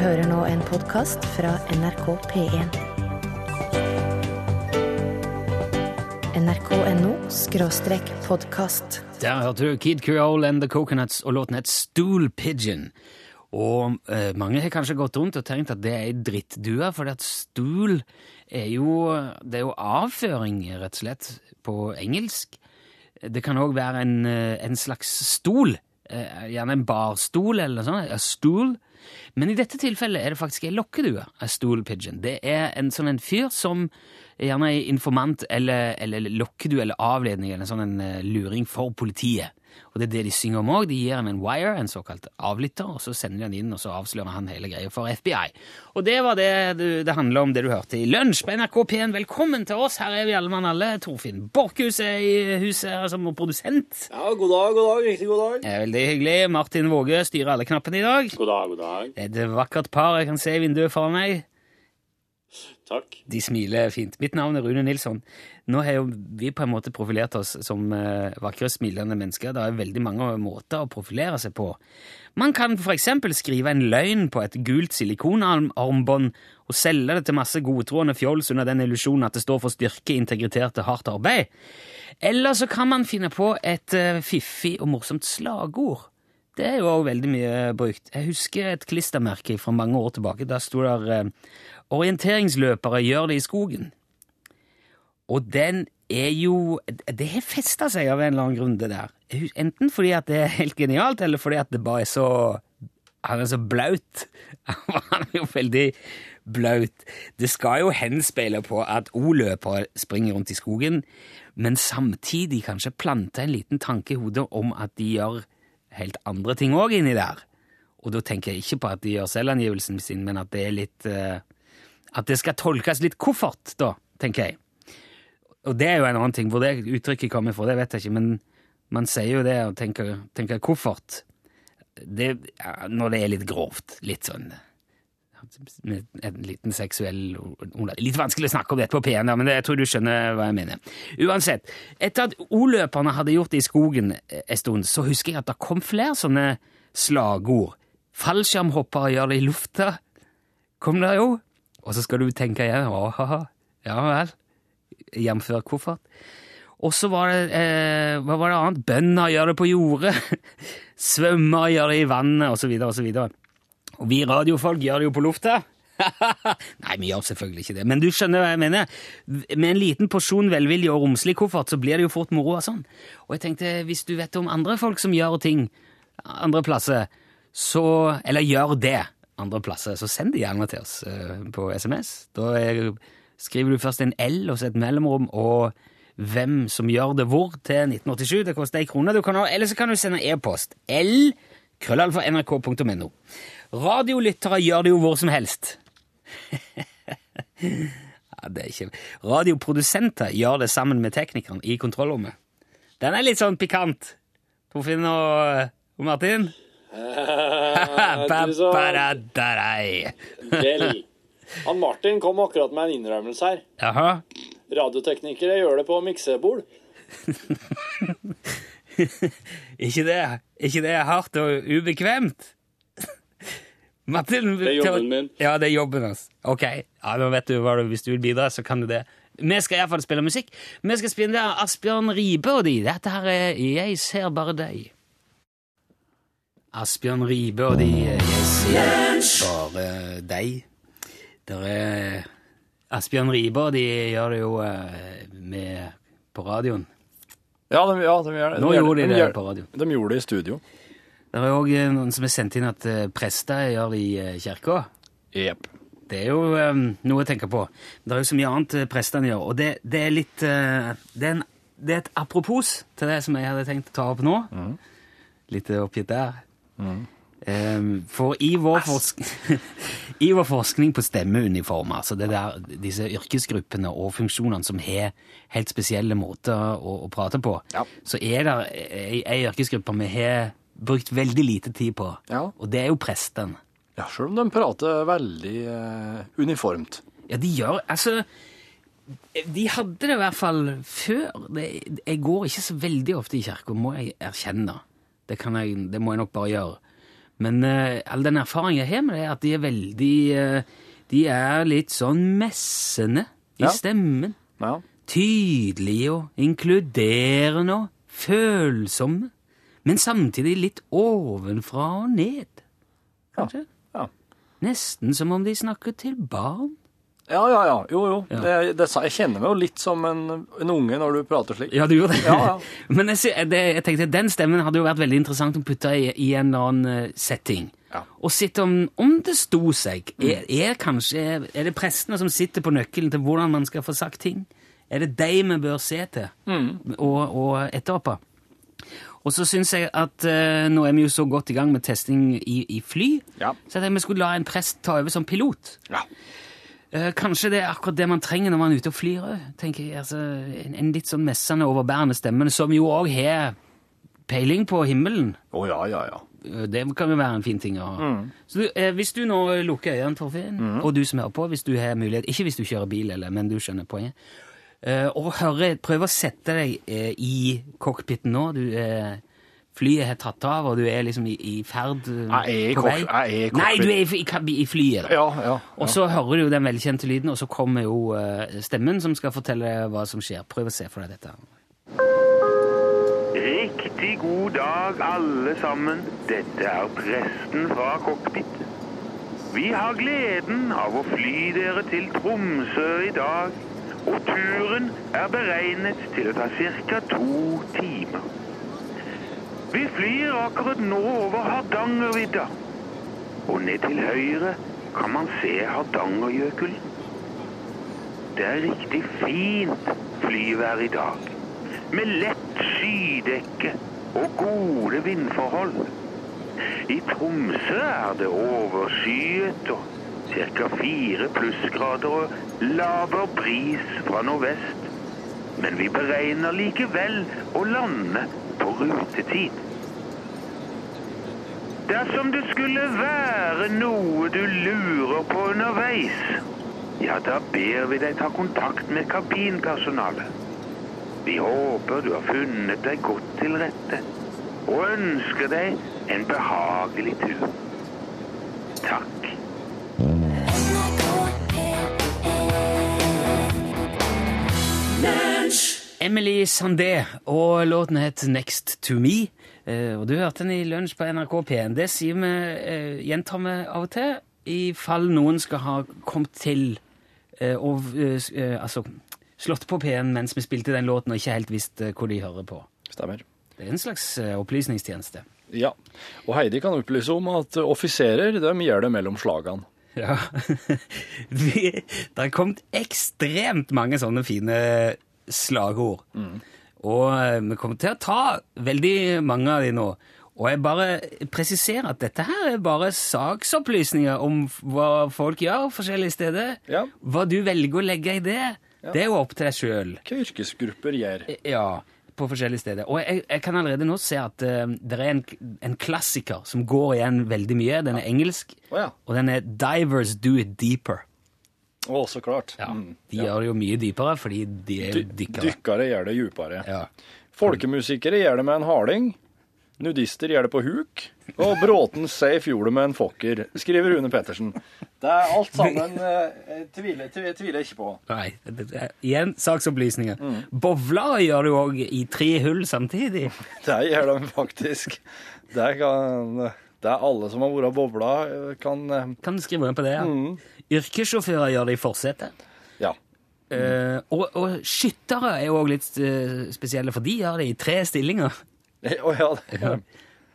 hører nå en podkast fra NRK P1. nrk.no skråstrek podkast. Der hørte du Kid Creole and The Coconuts og låten het Stool Pigeon. Og eh, mange har kanskje gått rundt og tenkt at det er ei drittdue, for at stol er jo, det er jo avføring, rett og slett, på engelsk. Det kan òg være en, eh, en slags stol, eh, gjerne en barstol eller noe sånt, a stool. Men i dette tilfellet er det faktisk ei lokkedue, a stool pigeon. Det er en sånn en fyr som er gjerne er informant eller, eller lokkedue eller avledning eller sånn en eh, luring for politiet. Og det er det de synger om òg. De gir ham en wire, en såkalt avlytter, og så sender de han inn, og så avslører han hele greia for FBI. Og det var det du, det handla om, det du hørte i Lunsj på NRK P1. Velkommen til oss, her er vi alle mann alle. Torfinn Borchhus er i huset som produsent. Ja, god dag, god dag. Riktig god dag. Det er veldig hyggelig. Martin Våge styrer alle knappene i dag. God dag, god dag. Det er et vakkert par jeg kan se i vinduet foran meg. Takk. De smiler fint. Mitt navn er Rune Nilsson. Nå har jo vi på en måte profilert oss som eh, vakre, smilende mennesker. Det er veldig mange måter å profilere seg på. Man kan eksempel skrive en løgn på et gult silikonarmbånd og selge det til masse godtroende fjols under den illusjonen at det står for styrke, integritet og hardt arbeid. Eller så kan man finne på et eh, fiffig og morsomt slagord. Det er jo også veldig mye brukt. Jeg husker et klistremerke fra mange år tilbake. Da sto der eh, 'Orienteringsløpere gjør det i skogen'. Og den er jo Det har festa seg av en eller annen grunn, det der. Enten fordi at det er helt genialt, eller fordi at det bare er så Han er så blaut. Han er jo veldig blaut. Det skal jo henspeile på at O-løpere springer rundt i skogen, men samtidig kanskje plante en liten tanke i hodet om at de gjør helt andre ting òg inni der. Og da tenker jeg ikke på at de gjør selvangivelsen sin, men at det er litt eh, At det skal tolkes litt koffert, da, tenker jeg. Og det er jo en annen ting. Hvor det uttrykket kommer fra, det vet jeg ikke, men man sier jo det og tenker, tenker koffert det, ja, når det er litt grovt. Litt sånn med en liten seksuell Litt vanskelig å snakke om dette på P1, men jeg tror du skjønner hva jeg mener. Uansett, etter at O-løperne hadde gjort det i skogen en stund, så husker jeg at det kom flere sånne slagord. Fallskjermhoppere gjør det i lufta, kom det jo. Og så skal du tenke igjen, åhaha, ja vel, jf. koffert. Og så var det eh, hva var det annet? Bønder gjør det på jordet. Svømmer gjør det i vannet, osv., osv. Og vi radiofolk gjør det jo på lufta. Nei, vi gjør selvfølgelig ikke det, men du skjønner hva jeg mener. Med en liten porsjon velvilje og romslig koffert, så blir det jo fort moro og sånn. Og jeg tenkte, hvis du vet om andre folk som gjør ting andre plasser, så Eller gjør det andre plasser, så send det gjerne til oss uh, på SMS. Da er, skriver du først en L og så et mellomrom og hvem som gjør det hvor, til 1987. Det koster ei krone. Eller så kan du sende e-post. L krøllalfa. Radiolyttere gjør det jo hvor som helst. ja, det er ikke Radioprodusenter gjør det sammen med teknikeren i kontrollrommet. Den er litt sånn pikant. Torfinn og, og Martin? Vel. Han Martin kom akkurat med en innrømmelse her. Jaha. Radioteknikere gjør det på miksebord. ikke det Ikke det er hardt og ubekvemt? Martin, Det er jobben min. Ja, det er jobben hans. Ok, ja, nå vet du hva du, Hvis du vil bidra, så kan du det. Vi skal iallfall spille musikk. Vi skal spille Asbjørn Ribe og de. Dette her er Jeg ser bare deg. Asbjørn Ribe og de yes, ser bare deg. Der er Asbjørn Ribe og de gjør det jo eh, med på radioen. Ja, de, ja, de gjør det. Nå de, gjorde de de det gjør- på radioen. De gjorde det i studio. Det er òg noen som har sendt inn at eh, prester gjør det i eh, kirka. Yep. Det er jo um, noe å tenke på. Det er jo så mye annet eh, prestene gjør, og det, det er litt uh, det, er en, det er et apropos til det som jeg hadde tenkt å ta opp nå. Litt oppgitt der. Eh, for i vår, i vår forskning på stemmeuniformer, altså det der, disse yrkesgruppene og funksjonene som har helt spesielle måter å, å prate på, Ja. så er det ei, yrkesgruppe vi har brukt veldig lite tid på, Ja. og det er jo presten. Ja, selv om de prater veldig eh, uniformt. Ja, de gjør Altså, de hadde det i hvert fall før. Jeg går ikke så veldig ofte i kirka, må jeg erkjenne. Det, kan jeg, det må jeg nok bare gjøre. Men uh, all den erfaringen jeg har med det, er at de er veldig uh, De er litt sånn messende i Ja. stemmen. Ja. Tydelige og inkluderende og følsomme. Men samtidig litt ovenfra og ned, kanskje. Ja. Nesten som om de snakker til barn. Ja, ja, ja. Jo, jo. Ja. Det, det, jeg kjenner meg jo litt som en, en unge når du prater slik. Ja, du gjør det. Ja, ja. Men jeg, det, jeg tenkte den stemmen hadde jo vært veldig interessant å putte i, i en eller annen eh, setting. Ja. Og sitte om, om det sto seg. Er, er, kanskje, er det prestene som sitter på nøkkelen til hvordan man skal få sagt ting? Er det de vi bør se til og, og etteroppe? Og så syns jeg at uh, nå er vi jo så godt i gang med testing i, i fly, Ja. så tenkte vi skulle la en prest ta over som pilot. Ja. Eh, Kanskje det er akkurat det man trenger når man er ute og flyr òg. tenker jeg. Altså, en, en litt sånn messende, overbærende stemme, som jo òg har peiling på himmelen. Å ja, ja, ja. Eh, Det kan jo være en fin ting å ha. Så eh, Hvis du nå lukker øynene, Torfinn, og du som hører på, hvis du har mulighet Ikke hvis du kjører bil, eller, men du skjønner poenget. eh, og hører, prøv å sette deg eh, i cockpiten nå. Du, eh, flyet har tatt av, og du er liksom i, i ferd eh, Jeg er i på vei. jeg er i Nei, du er i, i, i flyet. da. Ja, ja. Og så hører du jo den velkjente lyden, og så kommer jo eh, stemmen som skal fortelle hva som skjer. Prøv å se for deg dette. Riktig god dag, alle sammen. Dette er presten fra cockpit. Vi har gleden av å fly dere til Tromsø i dag, og turen er beregnet til å ta ca. to timer. Vi flyr akkurat nå over Hardangervidda, og ned til høyre kan man se Hardangerjøkulen. Det er riktig fint flyvær i dag, med lett skydekke og gode vindforhold. I Tromsø er det overskyet og ca. fire plussgrader og laber bris fra nordvest. Men vi beregner likevel å lande på rutetid. Dersom det skulle være noe du lurer på underveis, ja, da ber vi deg ta kontakt med kabinpersonalet. Vi håper du har funnet deg godt til rette, og ønsker deg en behagelig tur. Takk. Emily Sandé, og låten het Next to Me. Eh, og du hørte den i lunsj på NRK P1. Det sier vi, eh, gjentar vi av og til, i fall noen skal ha kommet til eh, og altså, slått på P1 mens vi spilte den låten og ikke helt visste hvor de hører på. Stemmer. Det er en slags opplysningstjeneste. Ja. Og Heidi kan opplyse om at offiserer de gjør det mellom slagene. Ja. Det har kommet ekstremt mange sånne fine slagord. Og eh, vi kommer til å ta veldig mange av de nå. Og jeg bare presiserer at dette her er bare saksopplysninger om hva folk gjør forskjellige steder. Ja. Hva du velger å legge i det, det er jo opp til deg sjøl. Hva yrkesgrupper gjør. Ja, på forskjellige steder. Og jeg, jeg kan allerede nå se at uh, det er en, en klassiker som går igjen veldig mye. Den er engelsk, oh, ja. og den er 'Divers do it deeper'. Å, så klart. Ja, de De gjør det jo mye dypere, fordi de er jo dykkere. Dykkere gjør det djupere. Ja. Folkemusikere gjør det med en harding. Nudister gjør det på huk. Og Bråten safe gjorde det med en fokker, skriver Rune Pettersen. Det er alt sammen eh, tviler, tviler, tviler ikke på. Nei, er, igjen saksopplysninger. Bowler gjør det jo òg i tre hull samtidig. Det gjør de faktisk. Det kan det er alle som har vært bobla, eh, kan eh, Kan skrive under på det? ja? Yrkessjåfører gjør det i forsetet. Ja. Eh, og, og skyttere er jo òg litt spesielle, for de gjør det i tre stillinger. Å ja. det-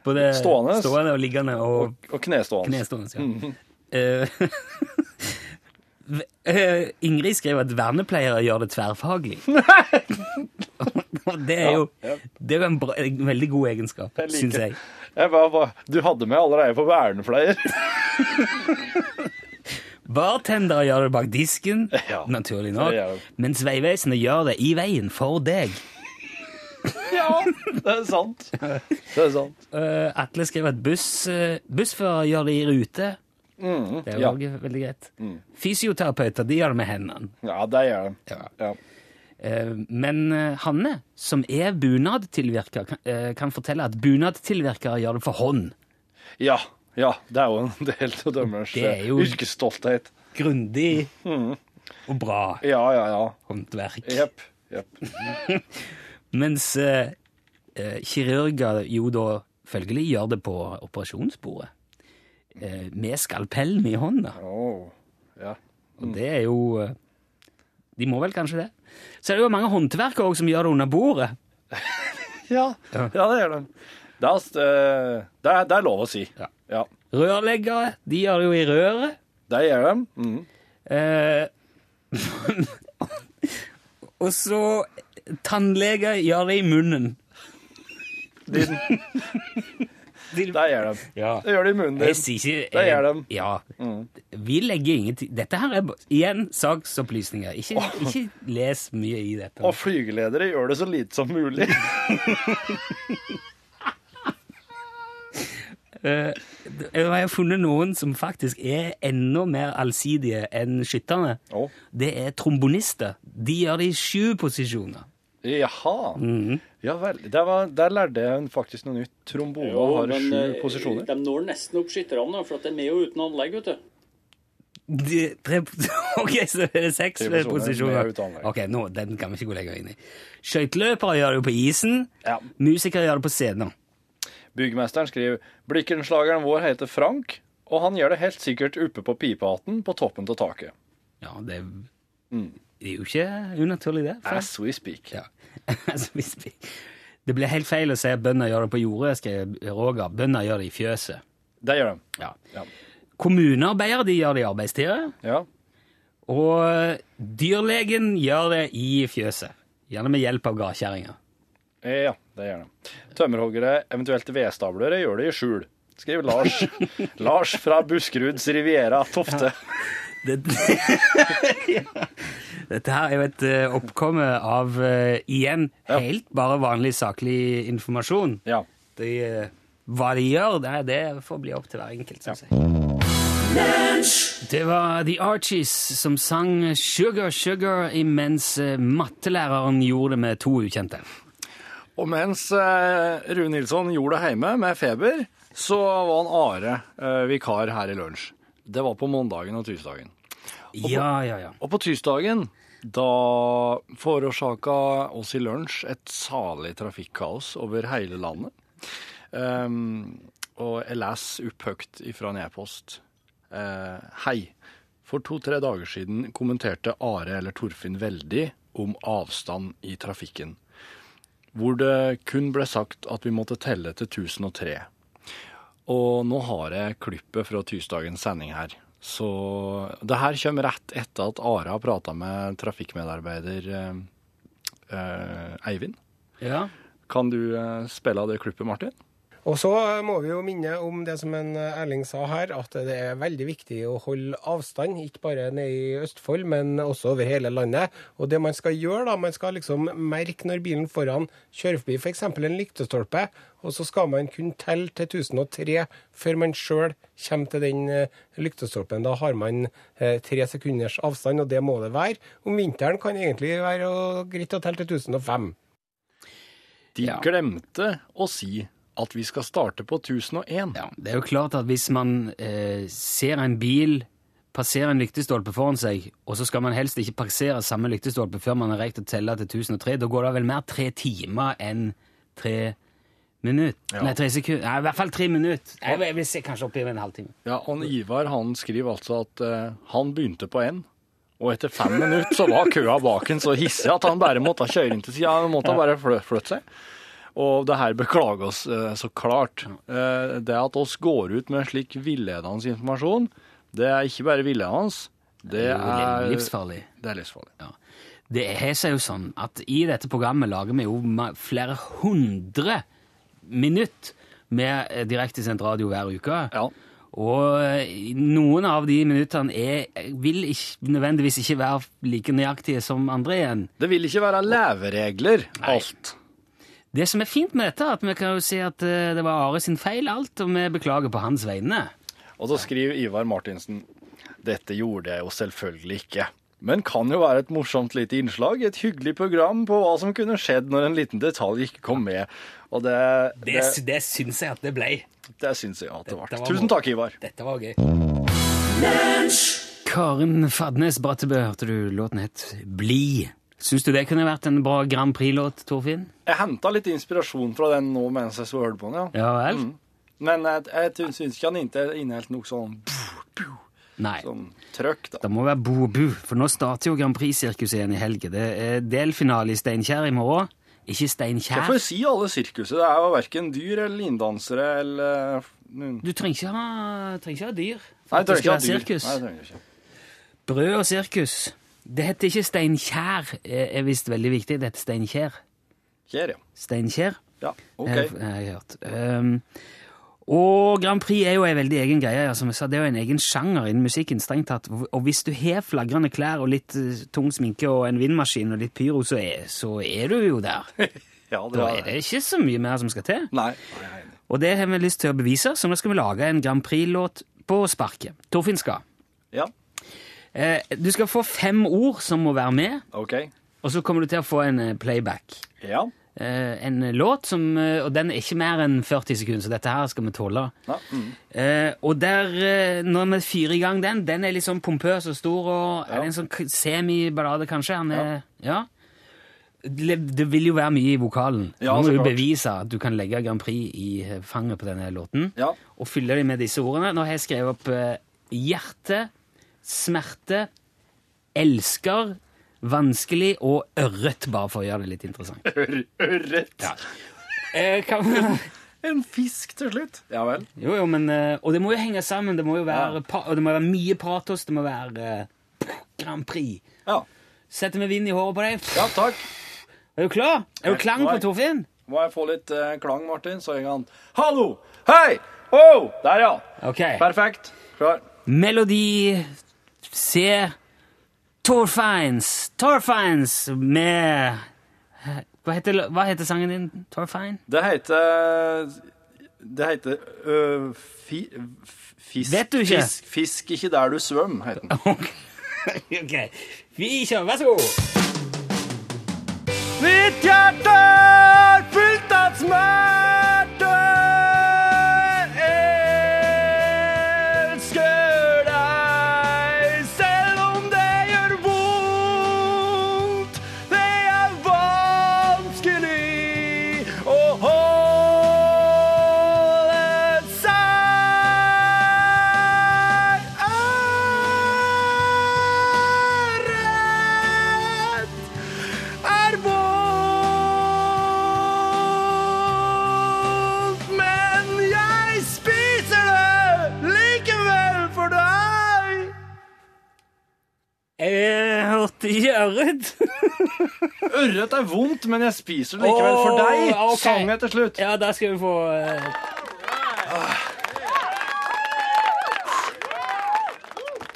Både Stående. stående og liggende og Og, og knestående. knestående. Ja. mm. Ingrid skriver at vernepleiere gjør det tverrfaglig. Og det er jo Ja, ja. det er en, bra, en veldig god egenskap, Jeg syns jeg. Jeg bare, bare, du hadde med allerede på vernepleier. Bartendere gjør det bak disken, Ja, naturlig nok, mens Vegvesenet gjør det i veien for deg. ja, det er sant. Det er sant. Uh, Atle skrev at buss, uh, bussfører gjør det i rute. Mm, Det er jo ja. veldig greit. Fysioterapeuter de gjør det med hendene. ja, det gjør de. Ja. Ja. Eh, Men eh, Hanne, som er bunadtilvirker, kan, eh, fortelle at bunadtilvirkere gjør det for hånd. ja, Ja, det er jo en del av deres Det jo- yrkesstolthet. Grundig Mm. og bra Ja, ja, ja. håndverk. Jepp. Jepp. Mens eh, kirurger jo da følgelig gjør det på operasjonsbordet. Eh, med skalpellen i hånda. Oh, ja. Og det er jo De må vel kanskje det. Så er det jo mange håndverkere som gjør det under bordet. Ja, ja det gjør de. Det er, eh, det, er, det er lov å si. Ja. Ja, Rørleggere, de gjør det jo i røret. det gjør de. Mm. Eh, og så tannleger gjør det i munnen. Din, De, det gjør de. ja. Det gjør de i munnen din. ikke Det gjør de. Ja. Mm. Vi legger ingenting Dette her er igjen saksopplysninger. Ikke, ikke les mye i dette. Og flygeledere gjør det så lite som mulig. Uh, jeg har funnet noen som faktisk er enda mer allsidige enn skytterne. Å. Det er trombonister. De gjør det i sju posisjoner. Jaha. Mhm. Ja vel. Der, var, der lærte jeg faktisk noe nytt. Trombone har men, sju eh, posisjoner. De når nesten opp skytterne, for at de er med og uten anlegg, vet du. De, tre, ok, så er det seks Tre posisjoner. Ok, nå, Den kan vi ikke gå lenger inn i. Skøyteløpere gjør det jo på isen. Ja. Musikere gjør det på scenen. Byggmesteren skriver Blikkenslageren vår heter Frank, og han gjør det helt sikkert oppe på pipehatten på toppen av taket. Ja, det, Mm. det er jo ikke unaturlig, det. Frank. As we speak. Ja. altså. Det blir helt feil å si at bønder gjør det på jordet, skrev Roger. Bønder gjør det i fjøset. Det gjør de. Ja. Ja. Kommunearbeidere de gjør det i arbeidstida, Ja. og dyrlegen gjør det i fjøset. Gjerne med hjelp av gardkjerringa. Ja, det gjør de. Tømmerhoggere, eventuelt vedstablere, gjør det i skjul. Skriver Lars. Lars fra Buskeruds Riviera Tofte. Det, ja. Dette her er jo et eh, oppkomme av uh, igjen Ja. helt bare vanlig saklig informasjon. Ja. De, uh, hva de gjør, det, det får bli opp til hver enkelt. synes jeg. Det var The Archies som sang Sugar Sugar imens mattelæreren gjorde det med to ukjente. Og mens Rune Nilsson gjorde det hjemme med feber, så var han Are vikar her i lunsj. Det var på mandagen og tirsdagen. Ja, ja, ja. Og på tirsdagen, da forårsaka oss i lunsj et salig trafikkaos over hele landet. Um, og jeg leser opp høyt ifra en e-post. Uh, hei. For to-tre dager siden kommenterte Are eller Torfinn veldig om avstand i trafikken. Hvor det kun ble sagt at vi måtte telle til 1003. Og nå har jeg klippet fra tirsdagens sending her. Så det her kommer rett etter at Are har prata med trafikkmedarbeider eh, eh, Eivind. ja. Kan du eh, spille av det klippet, Martin? Og så må vi jo minne om det som en eh, Erling sa her, at det er veldig viktig å holde avstand, ikke bare nede i Østfold, men også over hele landet. Og det man skal gjøre, da, man skal liksom merke når bilen foran kjører forbi f.eks. en lyktestolpe, og så skal man kunne telle til 1003 før man sjøl kommer til den eh, lyktestolpen. Da har man eh, tre sekunders avstand, og det må det være. Om vinteren kan det egentlig være greit å telle til 1005. De Ja. glemte å si at vi skal starte på 1001. Ja, det er jo klart at hvis man eh, ser en bil passere en lyktestolpe foran seg, og så skal man helst ikke passere samme lyktestolpe før man har rekt å telle til 1003, da går det vel mer tre timer enn tre minutter. Ja. Nei, tre sekunder. Nei, i hvert fall tre minutter. Jeg, jeg vil se kanskje oppi en halvtime. Ja, og Ivar han skriver altså at eh, han begynte på én, og etter fem minutter så var køa bak ham så hissig at han bare måtte kjøre inn til sida. Han måtte bare flytte seg. Og det her beklager oss eh, så klart. Eh, det at oss går ut med slik villedende informasjon, det er ikke bare villedende, det er livsfarlig. Det er livsfarlig. Ja. Det har seg jo sånn at i dette programmet lager vi jo flere hundre minutter med eh, direktesendt radio hver uke. Ja. Og noen av de minuttene er, vil ikke, nødvendigvis ikke være like nøyaktige som andre igjen. Det vil ikke være leveregler, Nei. Det som er fint med dette, er at vi kan jo si at eh, det var Are sin feil alt, og vi beklager på hans vegne. Og så skriver Ivar Martinsen dette gjorde jeg jo selvfølgelig ikke. Men kan jo være et morsomt lite innslag, et hyggelig program på hva som kunne skjedd når en liten detalj ikke kom med. Og det, Det, det, det syns jeg at det ble. det syns jeg at det Dette ble. Tusen takk, Ivar. Dette var gøy. Karen Fadnes Brattebø, hørte du låten het Bli. Syns du det kunne vært en bra Grand Prix-låt, Torfinn? Jeg henta litt inspirasjon fra den nå mens jeg så hørte på den, ja. Ja vel? Men jeg, jeg syns ikke han inneholdt noe sånn, Nei. sånn trøkk, da. Det må være bo og bu, for nå starter jo Grand Prix-sirkuset igjen i helga. Det er delfinale i Steinkjer i morgen. Ikke Steinkjer. Hvorfor si alle sirkuset? Det er jo verken dyr eller inndansere eller mm. Du trenger ikke ha, trenger ikke ha dyr for Nei, at det jeg skal trenger være ikke ha dyr. sirkus. Nei, jeg trenger ikke. Brød og sirkus. Det heter ikke Steinkjer, er visst veldig viktig. Det heter Steinkjer. Kjær, ja. Steinkjer. Ja, ok. Jeg, jeg har hørt. Um, og Grand Prix er jo en veldig egen greie. Ja, som jeg sa, Det er jo en egen sjanger innen musikken. strengt tatt. Og hvis du har flagrende klær og litt eh, tung sminke og en vindmaskin og litt pyro, så er, så er du jo der. Ja, det Da er det ikke så mye mer som skal til. Nei. nei. Og det har vi lyst til å bevise, så nå skal vi lage en Grand Prix-låt på sparket. Torfinn skal. Ja, Eh, du skal få fem ord som må være med, ok. og så kommer du til å få en eh, playback. Ja. Eh, en låt som eh, Og den er ikke mer enn 40 sekunder, så dette her skal vi tåle. ja. Mm. Eh, og der, eh, når vi fyrer i gang den, den er litt sånn pompøs og stor, og er det en sånn k- semiballade, kanskje? Han er, ja. Det det vil jo være mye i vokalen. Ja, Nå må du klart. bevise at du kan legge Grand Prix i eh, fanget på denne låten, Ja. og fylle dem med disse ordene. Nå har jeg skrevet opp eh, hjerte, smerte, elsker, vanskelig og ørret, bare for å gjøre det litt interessant. Ør, ørret. Ja. Eh, kan vi... En fisk til slutt. Ja vel. Jo, jo, men eh, Og det må jo henge sammen. Det må jo være, Ja. pa, og det må være mye patos. Det må være eh, Grand Prix. Ja. Setter vi vind i håret på deg. ja, takk. Er du klar? Er du klang på Torfinn? Må jeg få litt uh, klang, Martin, så jeg kan Hallo! Hei! Oh! Der, ja. Okay. Perfekt. Klar. Melodi C. Torfines. Torfines med hva heter, hva heter sangen din, Torfine? Det heter Det heter øh, fi, fisk, Vet du ikke? Fisk, fisk ikke der du svøm, heter den. ok. Vi kjører. Vær så god. Mitt hjerte er fylt av smerte. Jeg hørte ikke ørret. Ørret er vondt, men jeg spiser det likevel for deg. okay. Sang jeg til slutt. Ja, der skal vi få eh,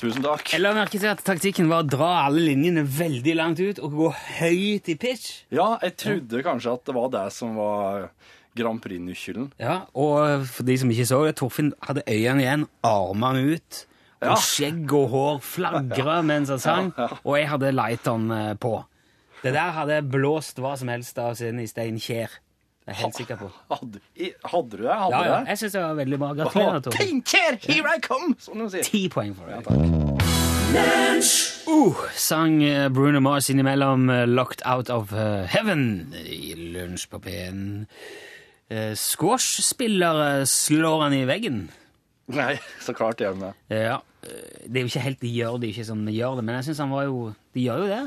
Tusen takk. Jeg la merke til at taktikken var å dra alle linjene veldig langt ut og gå høyt i pitch. Ja, jeg trodde kanskje at det var det som var Grand Prix-nøkkelen. Ja, Og for de som ikke så det, Torfinn hadde øynene igjen, armene ut, og Ja. skjegg og hår flagra mens han sang, Ja, ja. og jeg hadde lighteren eh, på. Det der hadde blåst hva som helst av siden i Steinkjer. Det er jeg helt sikker på. Hadde, hadde du det? Hadde Ja, ja, jeg syns det var veldig bra. Gratulerer, Torfinn. Steinkjer, here I come! Som de sier. Ti poeng for deg. Uh, sang eh, Bruno Mars innimellom eh, 'Locked Out of Heaven' i lunsj på P1. Squash-spillere slår han i veggen. Nei, så klart gjør de det. Ja, eh, Det er jo ikke helt de gjør det, ikke sånn de gjør det, men jeg synes han var jo De gjør jo det.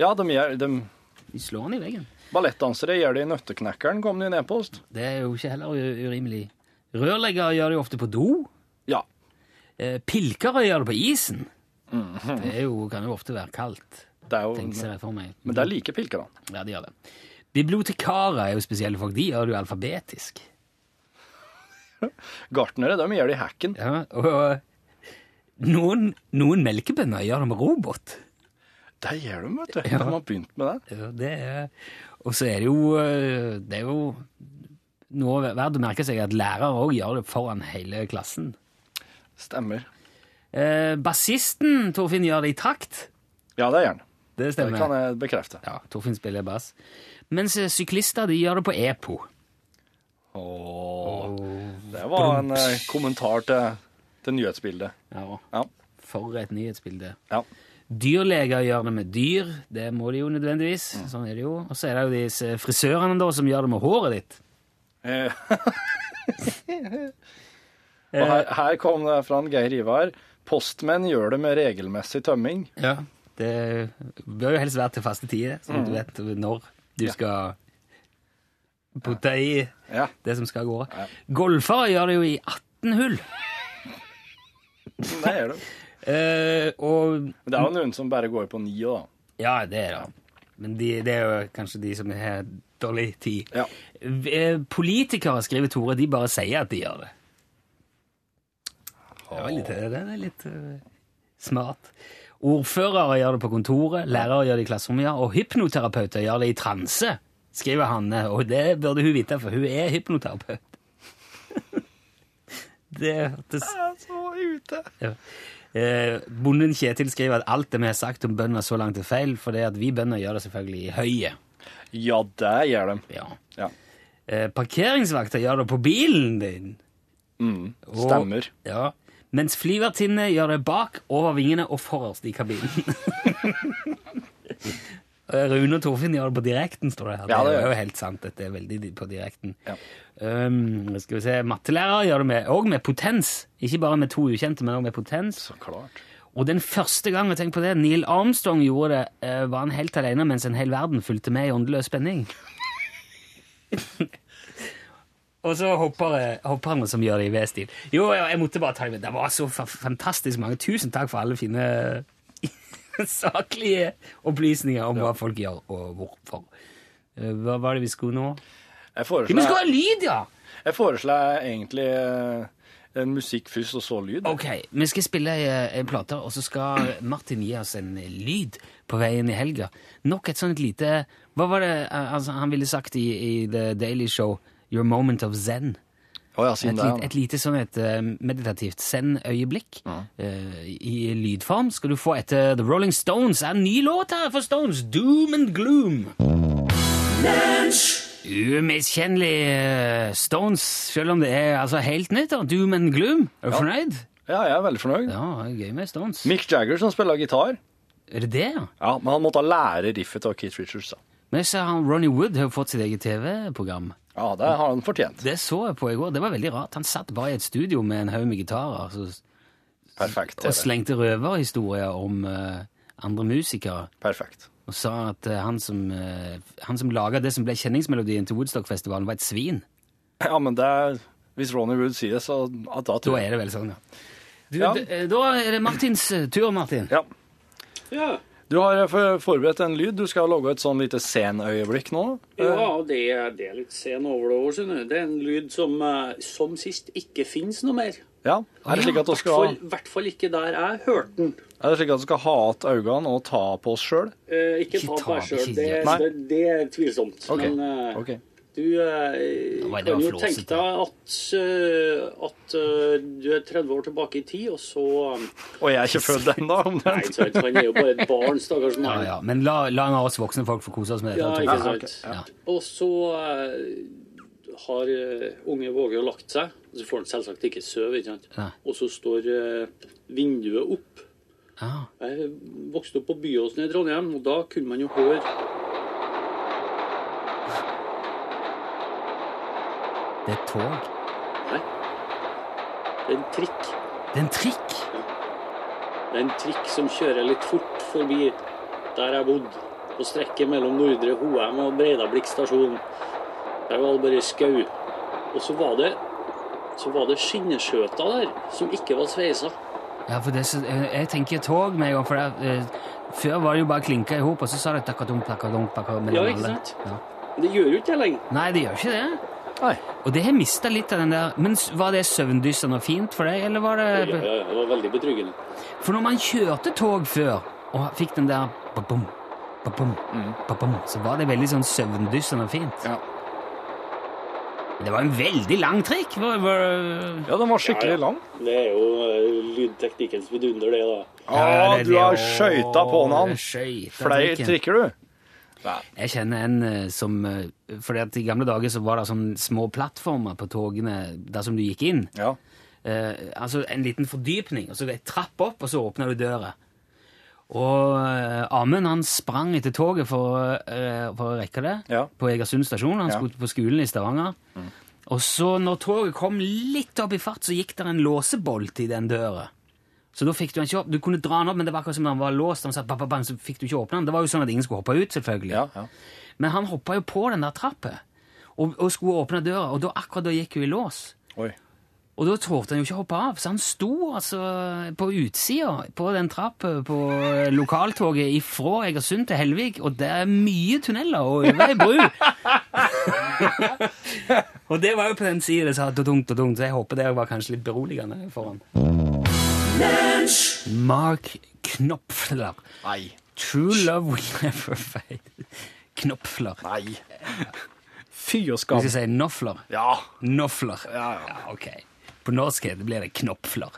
Ja, de, gjør, de De slår han i veggen. ballettdansere gjør det i Nøtteknekkeren, kom det i en e-post. Det er jo ikke heller urimelig. Rørleggere gjør det jo ofte på do. Ja. Eh, Pilkere gjør det på isen. Det er jo, kan jo ofte være kaldt, Det er jo, men det er like pilkerne. Ja, de gjør det. Bibliotekarer er jo spesielle folk. De gjør det jo alfabetisk. Gartnere, de gjør det i hacken. Ja, og noen, noen melkebønder gjør det med robot. Det gjør de, vet du. Ja. De har begynt med det. Ja, det er, og så er det jo eh, Det er jo noe verdt å merke seg at lærere òg gjør det foran hele klassen. Stemmer. Eh, Bassisten Torfinn gjør det i takt. Ja, det gjør han. Det Det kan jeg bekrefte. Ja, Torfinn spiller bass. Mens eh, syklister de gjør det på EPO. Åh, det var en eh, kommentar til, til nyhetsbildet. Ja. Ja. For et nyhetsbilde. Ja. Dyrleger gjør det med dyr. Det må de jo nødvendigvis. Sånn er det jo. Og så er det jo disse frisørene da, som gjør det med håret ditt. Eh, og her, her kom det fra en Geir Ivar. Postmenn gjør det med regelmessig tømming. Ja. Det bør jo helst være til faste tider, så du vet når du skal putte i Ja, det som skal gå. Ja. Golfere gjør det jo i 18 hull. det gjør de. Eh, og Men det er jo noen som bare går på ni da. Ja, det er det. Men de, det er jo kanskje de som har dårlig tid. Ja. Eh, Politikere, skriver Tore, de bare sier at de gjør det. Det er litt, det er litt uh, smart. Ordførere gjør det på kontoret, lærere gjør det i klasserommet, og hypnoterapeuter gjør det i transe, skriver Hanne. Og det burde hun vite, for hun er hypnoterapeut. det hørtes Så ute. ja. Eh, bonden Kjetil skriver at alt det vi har sagt om bønder så langt er feil, for det at vi bønder gjør det selvfølgelig i høyet. Ja, det gjør de. Ja. Ja. Eh, parkeringsvakter gjør det på bilen din. Mm, Og- stemmer. Ja. Mens flyvertinnene gjør det bak, over vingene og forrest i kabinen. Eh, Rune og Torfinn gjør det på direkten, står det her. Ja, det det er jo helt sant. Dette er veldig på direkten. Ja. Um, skal vi se, Mattelærere gjør det med, også med potens. Ikke bare med to ukjente, men også med potens. Så klart. Og den første gang jeg tenkte på det, Neil Armstrong gjorde det, eh, var han helt alene mens en hel verden fulgte med i åndeløs spenning. Og så hopper han som gjør det i V-stil. Jo, jeg måtte bare ta det med. Det var så fa- fantastisk mange. Tusen takk for alle fine saklige opplysninger om hva folk gjør, og hvorfor. Eh, Hva var det vi skulle nå? Jeg foreslår, Vi skulle ha lyd, ja! jeg foreslår egentlig eh, en musikk først, og så lyd. Ok, vi skal spille eh, en plate, og så skal Martin gi oss en lyd på veien i helga. Nok et sånt lite Hva var det altså, han ville sagt i, i The Daily Show? Your moment of zen. Å ja, Et, siden ja. et lite sånn et eh, meditativt send-øyeblikk eh, i lydform skal du få etter The Rolling Stones. Er en ny låt her for Stones, Doom and Gloom. Umiskjennelig eh, Stones, selv om det er altså helt nytt. da. Doom and Gloom. Er du Ja. fornøyd? Ja, jeg er veldig fornøyd. Ja, gøy med Stones. Mick Jagger som spiller gitar. Er det det, ja? Ja, Men han måtte lære riffet av Keith Richards. da. Men jeg ser han Ronny Wood har fått sitt eget TV-program. Ja, det har han fortjent. Det så jeg på i går. Det var veldig rart. Han satt bare i et studio med en haug med gitarer så, Perfekt. og slengte røverhistorier om uh, andre musikere. Perfekt. Og sa at uh, han som, uh, han som laga det som ble kjenningsmelodien til Woodstock-festivalen, var et svin. Ja, men det er, hvis Ronny Wood sier det, så at, da Da er det vel sånn, ja. Du, Ja. Da er det Martins tur, Martin. Ja. Ja, Du har eh, forberedt en lyd. Du skal lage et sånn lite scenøyeblikk nå. ja det, er, det er litt sen over det år, skjønner du. Det er en lyd som, eh, som sist ikke fins noe mer. Ja. Er det slik at du skal, I hvert fall ikke der jeg hørte den. er det slik at du skal ha igjen øynene og ta på oss sjøl? Eh, ikke ta på deg sjøl, det, det, det er tvilsomt. Ok, Men eh, ok. Du eh, kan jo tenke deg at, eh, at uh, du er 30 år tilbake i tid, og så um, Og jeg er ikke født ennå. Nei, ikke sant, han er jo bare et barn, stakkars Ja, mann. ja. Men la, la av oss voksne folk få kose oss med det. Ja, ikke Ja, sant. ja. Og så uh, har uh, unge Våge lagt seg, og så får han selvsagt ikke sove, ikke sant. Nei. Og så står eh, vinduet opp. Ja. Jeg vokste opp på Byåsen i Trondheim, og da kunne man jo høre Det er et tog. Nei, det er en trikk. Det er en trikk. Det er en trikk som kjører litt fort forbi der jeg bodde, på strekket mellom Nordre Hoem og Breidablikk stasjon. Der var det bare skau. Og så var det så var det skinneskjøter der som ikke var sveisa. Ja, for det, jeg, tenker tog med en gang, for det, eh, før var det jo bare klinka i hop, og så sa det takadunk, takadunk, takadunk. Ja, ikke sant? Ja. Det gjør jo ikke det lenger. Nei, det gjør ikke det. Nei. Og det har mista litt av den der Men var det søvndyssende og fint for deg, eller var Ja, det ja, ja, det var veldig betryggende. For når man kjørte tog før, og fikk den der ba-bom, ba-bum, ba-bom, så var det veldig sånn søvndyssende og fint. Ja. Det var en veldig lang trikk. Var, var, Ja, den var skikkelig lang. Det er jo eh, lydteknikkens vidunder, det, da. Ja, ah, du har skøyta på den. Flere trikker, du. Jeg kjenner en eh, som For fordi at I gamle dager så var det sånne små plattformer på togene der som du gikk inn. Ja. Eh, altså en liten fordypning, og så ei trapp opp, og så åpna du døra. Og eh, Amund han sprang etter toget for, eh, for å rekke det Ja. på Egersund stasjon. Han Ja. skulle på skolen i Stavanger. Og så når toget kom litt opp i fart, så gikk det en låsebolt i den døra. Så da fikk du den ikke opp. Du kunne dra den opp, men det var akkurat som den var låst. Han sa, bam, bam, så fikk du ikke åpne den. Det var jo sånn at ingen skulle hoppe ut, selvfølgelig. Ja, ja. Men han hoppa jo på den der trappa og, og skulle åpne døra, og da, akkurat da gikk hun i lås. Oi. Og da torde han jo ikke hoppe av, så han sto altså på utsida på den trappa på lokaltoget ifra Egersund til Helvik, og det er mye tunneler og over ei bru. og det var jo på den sida det sa tungt og så jeg håper det var kanskje litt beroligende for han. Mark Knopfler. Nei. True love will never fade. Knopfler. Nei. Fy og Hvis skam. jeg sier Nofler? Ja. Ja, ja. ok. På norsk blir det knopfler.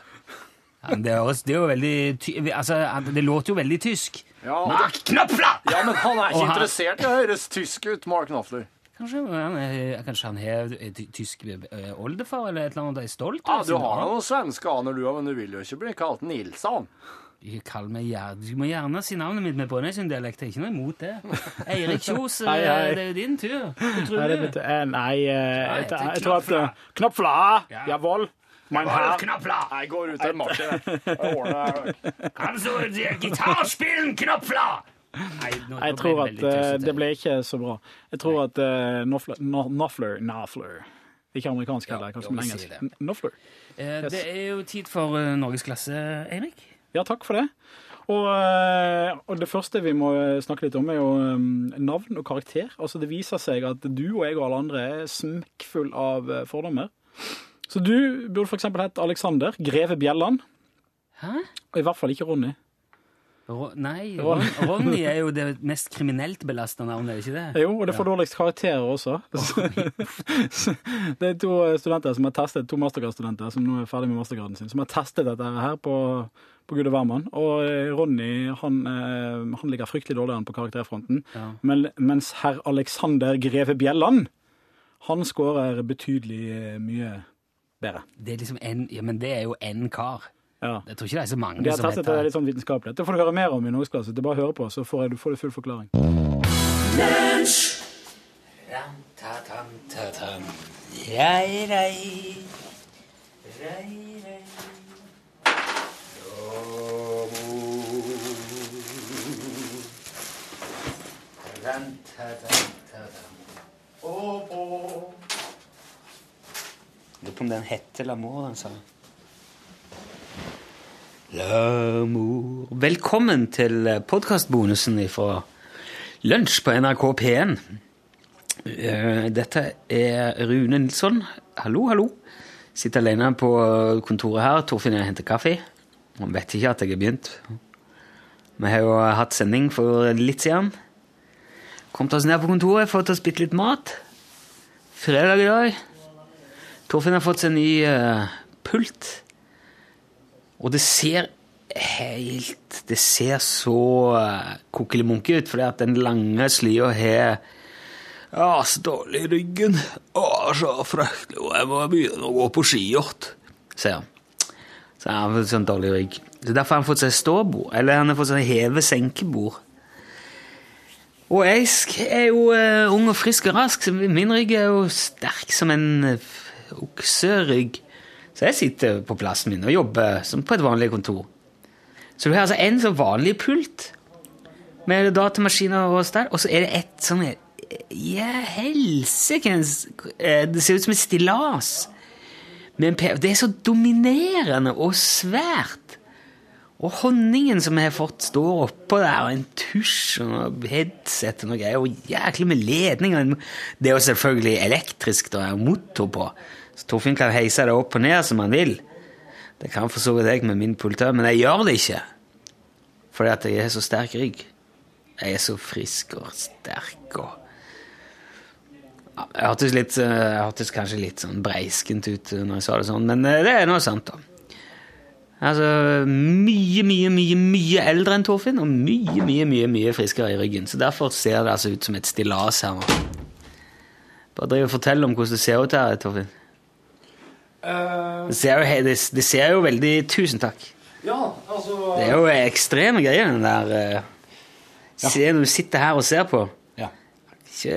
Ja, men det, høres- det er jo veldig ty altså, det låter jo veldig tysk. Ja, Mark Knopfler! Ja, men han er ikke han- interessert i å høres tysk ut, Mark Knopfler. Kanskje kanskje han har eh, tysk eh, oldefar eller et eller annet er stolt av? Ja, du har noen svenske aner, du òg, men du vil jo ikke bli kalt Nilsson. Ikke Kall meg gjerne, Du må gjerne si navnet mitt med Brønnøysunddialekt. Jeg er ikke noe imot det. Eirik Kjos, Hei, hei. eh, det er jo din tur. Hva tror du? Nei, nei, jeg, jeg tror at knopfler. eh, Ja. Jawohl! Mein Herr. Knopfla! Jeg går ut av marsjen. Gitarspillen Knopfler! Nei, nå, Jeg tror at eh, det ble ikke så bra. Jeg tror at uh, Knopfler Knopfler Knopfler. Ikke amerikansk heller, kanskje med engelsk. sier det. N- Eh, Det er jo tid for eh, Norgesklasse, Eirik. Ja, takk for det. Og, eh, og det første vi må snakke litt om, er jo eh, navn og karakter. Altså Det viser seg at du og jeg og alle andre er smekkfull av eh, fordommer. Så du burde f.eks. hett Alexander Greve Bjelland, Hæ? og i hvert fall ikke Ronny. Ro nei, Ron Ronny er jo det mest kriminelt belasta navnet, er det ikke det? Jo, og det får dårligst karakterer også. det er to studenter som har testet, to mastergradsstudenter som nå er ferdig med mastergraden sin, som har testet dette her på, på Gud og hvermann. Og eh, Ronny han, eh, han ligger fryktelig dårligere på karakterfronten. Ja. Men, mens herr Alexander Greve Bjelland, han skårer betydelig eh, mye bedre. Det er liksom en, ja, men det er jo én kar. Ja. Jeg tror ikke det er så mange De har som heter det er litt sånn vitenskapelig. Det får du høre mer om i Norgesklasse. Det er bare å høre på, så får du får full forklaring. Rei, rei. Rei, rei. Lurer på om den heter L'amour, den sangen. L'amour Velkommen til podkastbonusen fra Lunsj på NRK P1. Eh, Dette er Rune Nilsson. Hallo, hallo. Sitter alene på kontoret her. Torfinn og jeg henter kaffe. Han vet ikke at jeg har begynt. Vi har jo hatt sending for litt siden. Kommet oss ned på kontoret, fått oss bitte litt mat. Fredag i dag. Torfinn har fått seg ny uh, pult. Og det ser helt Det ser så uh, kokkelimunke ut, fordi at den lange slia har ja, så dårlig i ryggen. Å, så fryktelig. Jeg må begynne å gå på ski igjen, sier han. Så han har sånn dårlig rygg. Så Derfor har han fått seg ståbord, eller han har fått seg heve-senkebord. Og jeg er jo eh, ung og frisk og rask, så min rygg er jo sterk som en uh, okserygg. Så jeg sitter på plassen min og jobber som på et vanlig kontor. Så du har altså en sånn vanlig pult med datamaskiner og stell, og så er det et sånn Ja, helsikens eh, Det ser ut som et stillas. Men Det er så dominerende og svært. Og honningen som jeg har fått, står oppå der, og en tusj og noe headset og noe greier, og jæklig med ledninger. Det er jo selvfølgelig elektrisk, det og motor på. Torfinn kan heise det opp og ned som han vil. Det kan for så vidt jeg med min politør, men jeg gjør det ikke. Fordi at jeg har så sterk rygg. Jeg er så frisk og sterk og Jeg hørtes, litt, eh, jeg hørtes kanskje litt sånn breiskent ut når jeg sa det sånn, men eh, det er nå sant, da. Altså, mye, mye, mye mye eldre enn Torfinn, og mye, mye, mye mye friskere i ryggen. Så derfor ser det altså ut som et stillas her nå. Bare driv og fortell om hvordan det ser ut her, Torfinn. Det ser, jo, det, det ser jo veldig Tusen takk. Ja, altså Det er jo ekstreme greier, den der eh, Se når du sitter her og ser på. Ja. Ikke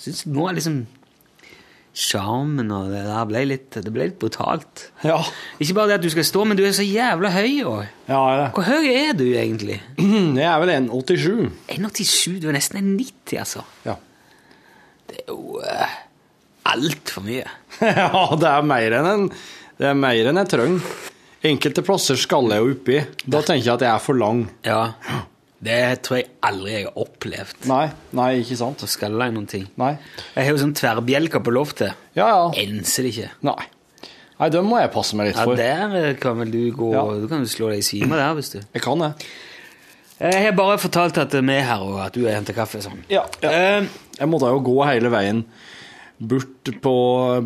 Syns nå er liksom Sjarmen og det der ble litt Det ble litt brutalt. Ja, Ikke bare det at du skal stå, men du er så jævla høy òg. ja. Hvor høy er du egentlig? Jeg er vel 1,87. 1,87? Du er nesten 1,90, altså. Ja. Det er jo uh, altfor mye. ja, det er mer enn en Det er mer enn jeg trenger. Enkelte plasser skaller jeg jo oppi. Da tenker jeg at jeg er for lang. Ja. Det tror jeg aldri jeg har opplevd. Nei, nei, ikke sant? Å skal i noen ting. Nei. Jeg har jo sånn tverrbjelker på loftet. Ja, ja. Enser det ikke. Nei. Nei, dem må jeg passe meg litt for. Ja, der eh, kan vel du gå Ja. Du kan jo slå deg i svime der, hvis du Jeg kan det. Jeg har bare fortalt at vi er her, og at du har henta kaffe. Sånn. Ja, ja. Eh, Jeg måtte jo gå hele veien bort, på,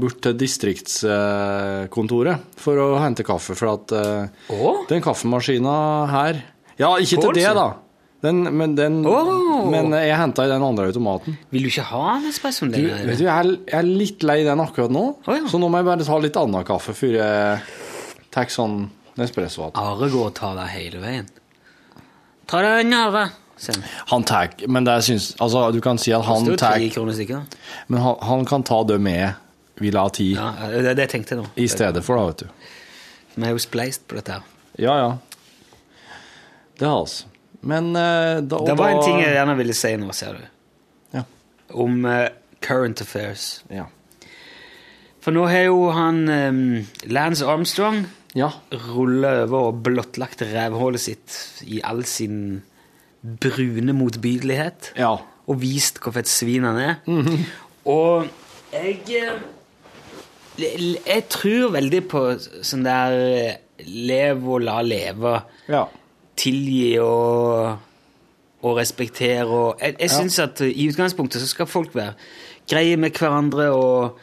bort til distriktskontoret for å hente kaffe, for at Å? den kaffemaskina her Ja, ikke til det, da. Den, men, den, oh. men jeg henta i den andre automaten. vil du ikke ha en espresso Du, vet du, jeg er, jeg er litt lei den akkurat nå, oh, ja. så nå må jeg bare ta litt annen kaffe før jeg tar sånn espresso. Are går og tar deg hele veien. Ta deg en Are. Han tar Men det syns Altså, du kan si at han tar. Men han, han kan ta det med vil la ti. Ja, det, det tenkte jeg nå. i stedet for, da, vet du. Vi er jo spleist på dette her. Ja, ja. Det har vi. Men eh, da, Det var en ting jeg gjerne ville si nå, ser du. Ja. Om uh, current affairs. Ja. For nå har jo han um, Lance Armstrong ja. rulla over og blottlagt rævhullet sitt i all sin brune motbydelighet. Ja. Og vist hvor fett svin han er. Og jeg eh, Jeg tror veldig på sånn der eh, lev og la leve. Ja. Tilgi og, og respektere og Jeg, jeg syns at i utgangspunktet så skal folk være greie med hverandre, og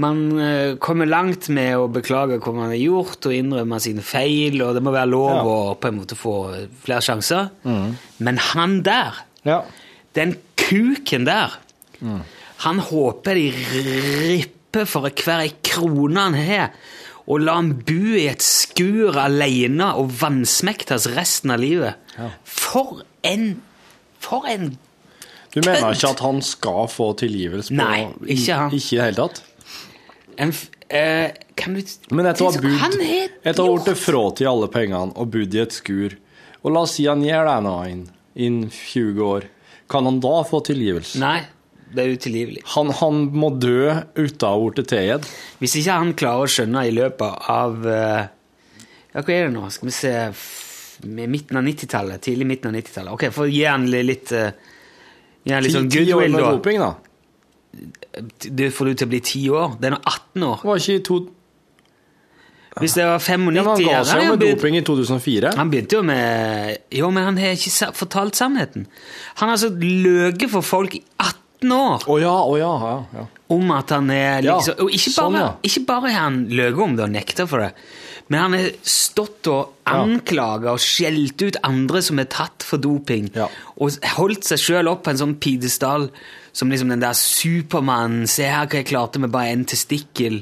man eh, kommer langt med å beklage hva man har gjort, og innrømme sine feil, og det må være lov Ja. å på en måte få flere sjanser. Men han der Ja. den kuken der Han håper de ripper for hver ei krone han har, og la han bo i et skur alene og vansmektes resten av livet. For en For en Du mener ikke at han skal få tilgivelse? På, Nei, ikke han. Ikke i det hele tatt? En eh, Kan du Men etter å ha ha blitt idiot. fratatt alle pengene og bodd i et skur, og la oss si han gjør det nå inn, inn 20 år, kan han da få tilgivelse? Nei, det er utilgivelig. Han, han må dø uten å ha blitt tilgitt? Hvis ikke han klarer å skjønne i løpet av eh, Ja, hva er det nå? Skal vi se Midten av 90-tallet? Tidlig midten av 90-tallet. Ok, for å gi han litt uh, Gi han litt sånn goodwill, da. doping, da? Du får du til å bli ti år. Det er nå 18 år. Var ikke i to... Hvis det var 95 Ja, han ga seg jo med doping i 2004. Han begynte jo med Jo, men han har ikke fortalt sannheten. Han har altså løyet for folk i 18 år Å ja, å ja, ja, ja. om at han er liksom Og ikke bare, sånn, ikke bare har han løyet om det og nekta for det, men han har stått og. Anklaga og skjelt ut andre som er tatt for doping, Ja. og holdt seg sjøl opp på en sånn pidestall som liksom den der Supermannen. Se her hva jeg klarte med bare en testikkel.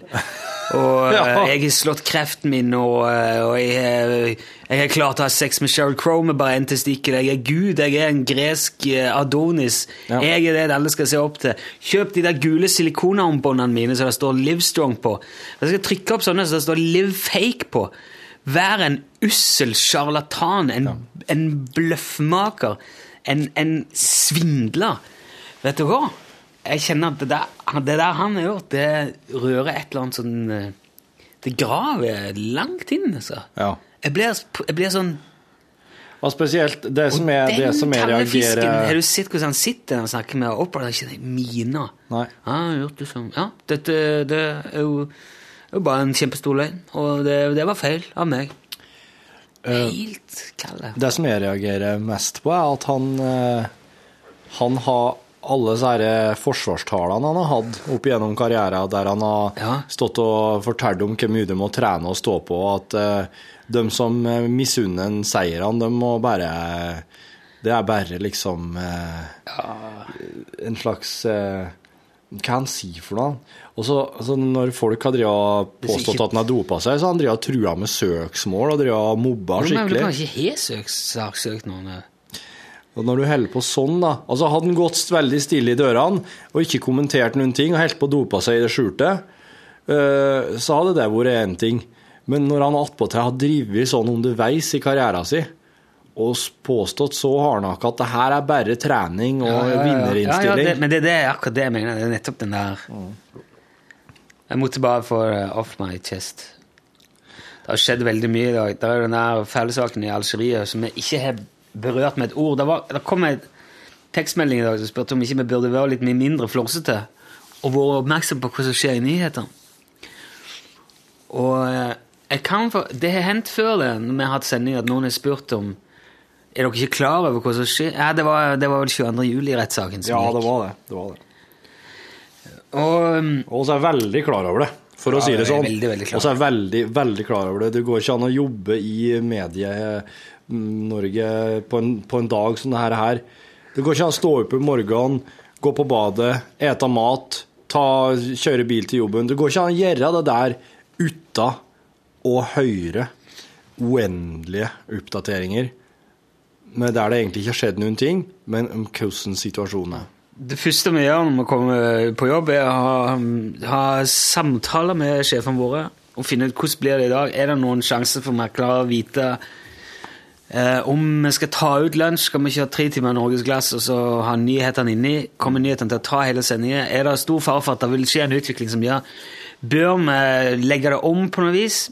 Og Ja. eh, jeg har slått kreften min, og, eh, og jeg, har- klart å ha sex med Sheryl Crow med bare en testikkel. Jeg er Gud, jeg er en gresk eh, Adonis. Ja. Jeg er det alle skal se opp til. Kjøp de der gule silikonarmbåndene mine så det står Livestrong på. Jeg skal trykke opp sånne så det står Live Fake på. Vær en ussel sjarlatan, en, en bløffmaker, en, en svindler. Vet du hva? Jeg kjenner at det der, det der han har gjort, det rører et eller annet sånn eh, Det graver langt inn, altså. ja. Jeg blir, jeg blir sånn Og spesielt det som er, det som jeg reagerer fisken, har du sett hvordan han sitter og snakker med opera? Det er ikke mina. Nei. Ja, gjort det sånn. Ja, dette det er jo, det var bare en kjempestor løgn, og det, det var feil av meg. Helt kalle. Det som jeg reagerer mest på, er at han eh, Han har alle disse forsvarstalene han har hatt opp gjennom karrieren, der han har Ja. stått og fortalt om hvor mye de må trene og stå på, og at eh, de som eh, misunner en seirene, de må bare Det er bare liksom ja. en slags eh, Hva han sier for noe? Og så altså, Når folk har påstått at han har dopa seg, så har han drevet trua med søksmål og drevet mobba skikkelig. Men du kan ikke ha søkt, saksøkt noen. Og når du holder på sånn, da Altså Hadde han gått veldig stille i dørene og ikke kommentert noen ting og holdt på å dope seg i det skjulte, eh, så hadde det vært én ting. Men når han attpåtil har drevet sånn underveis i karrieren sin, og påstått så hardnakka at det her er bare trening og Ja, ja, ja. vinnerinnstilling Ja, det, men det, det er akkurat det jeg mener. Det er nettopp den der Jeg måtte bare få det off my chest. Det har skjedd veldig mye i dag. Det er den der fellessaken i Algerie som vi ikke har berørt med et ord. Det, var, det kom en tekstmelding i dag som spurte om ikke vi burde være litt mindre flåsete og være oppmerksom på hva som skjer i nyhetene. Og eh, jeg kan for, Det har hendt før det, når vi har hatt sending, at noen har spurt om Er dere ikke klar over hva som skjer? Ja, Det var, det var vel 22. juli-rettssaken som Ja, gikk. det var det. det, var det. Og um, Og så er veldig klar over det, for å si det sånn. veldig, veldig klar. Og så er veldig, veldig klar over det. Det går ikke an å jobbe i Medie-Norge på, en- på en dag som dette her. Det går ikke an å stå opp om morgenen, gå på badet, ete mat, ta, kjøre bil til jobben. Det går ikke an å gjøre det der uten å høre uendelige oppdateringer der det egentlig ikke har skjedd noen ting, men om hvordan situasjonen er. det første vi gjør når vi kommer på jobb, er å ha, ha samtaler med sjefene våre og finne ut hvordan blir det i dag. Er det noen sjanse for meklere å vite eh, om vi skal ta ut lunsj? Skal vi ikke ha tre timer Norgesglass og så ha nyhetene inni? Kommer nyhetene til å ta hele sendingen? Er det stor fare for at det vil skje en utvikling som gjør Bør vi legge det om på noe vis?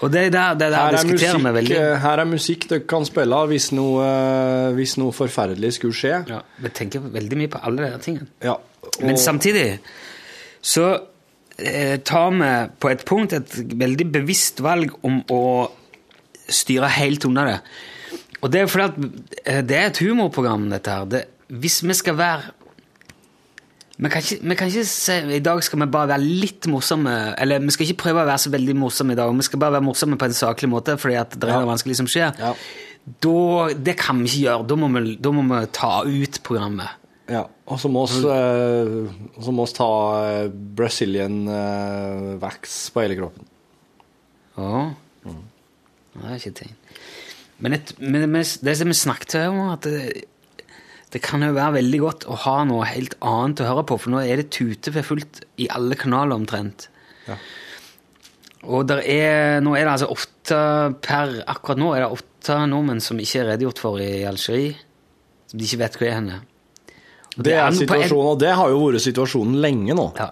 Og det er der, det er der Her er, diskuterer vi musikk, veldig. eh, her er musikk dere kan spille hvis noe, eh, hvis noe forferdelig skulle skje. Ja, vi tenker veldig mye på alle de tingene. Ja, Men samtidig så eh, tar vi på et punkt et veldig bevisst valg om å styre helt unna det. Og det er fordi at eh, det er et humorprogram, dette her. Det, hvis vi skal være vi kan, ikke, vi kan ikke se, i dag skal vi bare være litt morsomme, eller vi skal ikke prøve å være så veldig morsomme i dag, vi skal bare være morsomme på en saklig måte, fordi at det er Ja. vanskelig som skjer. Ja. Da, det kan vi ikke gjøre. Da må vi, da må vi ta ut programmet. Ja, og så må vi eh, må vi ta eh, Brazilian eh, wax på hele kroppen. Ja. Det er ikke ting. Men, et, men det, det som vi snakket om, at det, det kan jo være veldig godt å ha noe helt annet å høre på, for nå er det tute for fullt i alle kanaler omtrent. Ja. Og der er, nå er det altså åtte per Akkurat nå er det åtte nordmenn som ikke er redegjort for i Algerie. Som de ikke vet hvor er henne. Og Det er situasjonen, og det har jo vært situasjonen lenge nå. ja.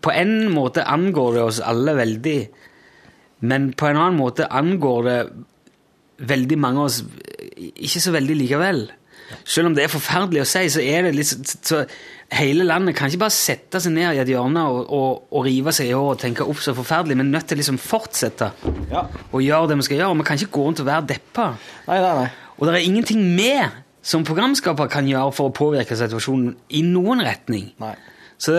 På en måte angår det oss alle veldig, men på en annen måte angår det veldig mange av oss ikke så veldig likevel. Selv om det er forferdelig å si, så er det litt så, Hele landet kan ikke bare sette seg ned i et hjørne og, og, og rive seg i håret og tenke opp så forferdelig, men nødt til liksom fortsette Ja. å gjøre det vi skal gjøre. Vi kan ikke gå rundt og være deppa. Nei, nei, nei. Og det er ingenting vi som programskaper kan gjøre for å påvirke situasjonen i noen retning. nei. Så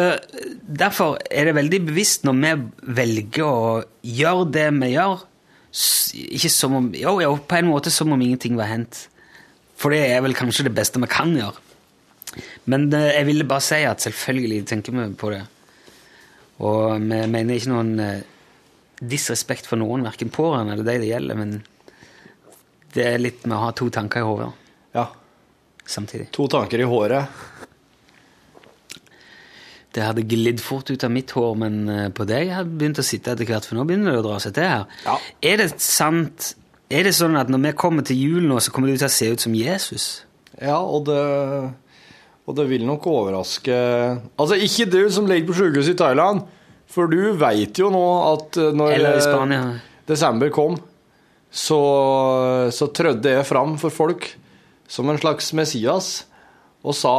Derfor er det veldig bevisst når vi velger å gjøre det vi gjør, ikke som om, jo, jo, på en måte som om ingenting var hendt. For det er vel kanskje det beste vi kan gjøre. Men eh, jeg ville bare si at selvfølgelig tenker vi på det. Og vi mener ikke noen eh, disrespekt for noen, verken pårørende eller de det gjelder, men det er litt med å ha to tanker i hodet Ja. samtidig. To tanker i håret. Det hadde glidd fort ut av mitt hår, men eh, på deg hadde begynt å sitte etter hvert, for nå begynner det å dra seg til her. Ja. Er det sant Er det sånn at når vi kommer til jul nå, så kommer du til å se ut som Jesus? Ja, og det Og det vil nok overraske Altså, ikke du som ligger på sykehuset i Thailand, for du veit jo nå at eh, når eh, desember kom, så, så trødde jeg fram for folk som en slags Messias og sa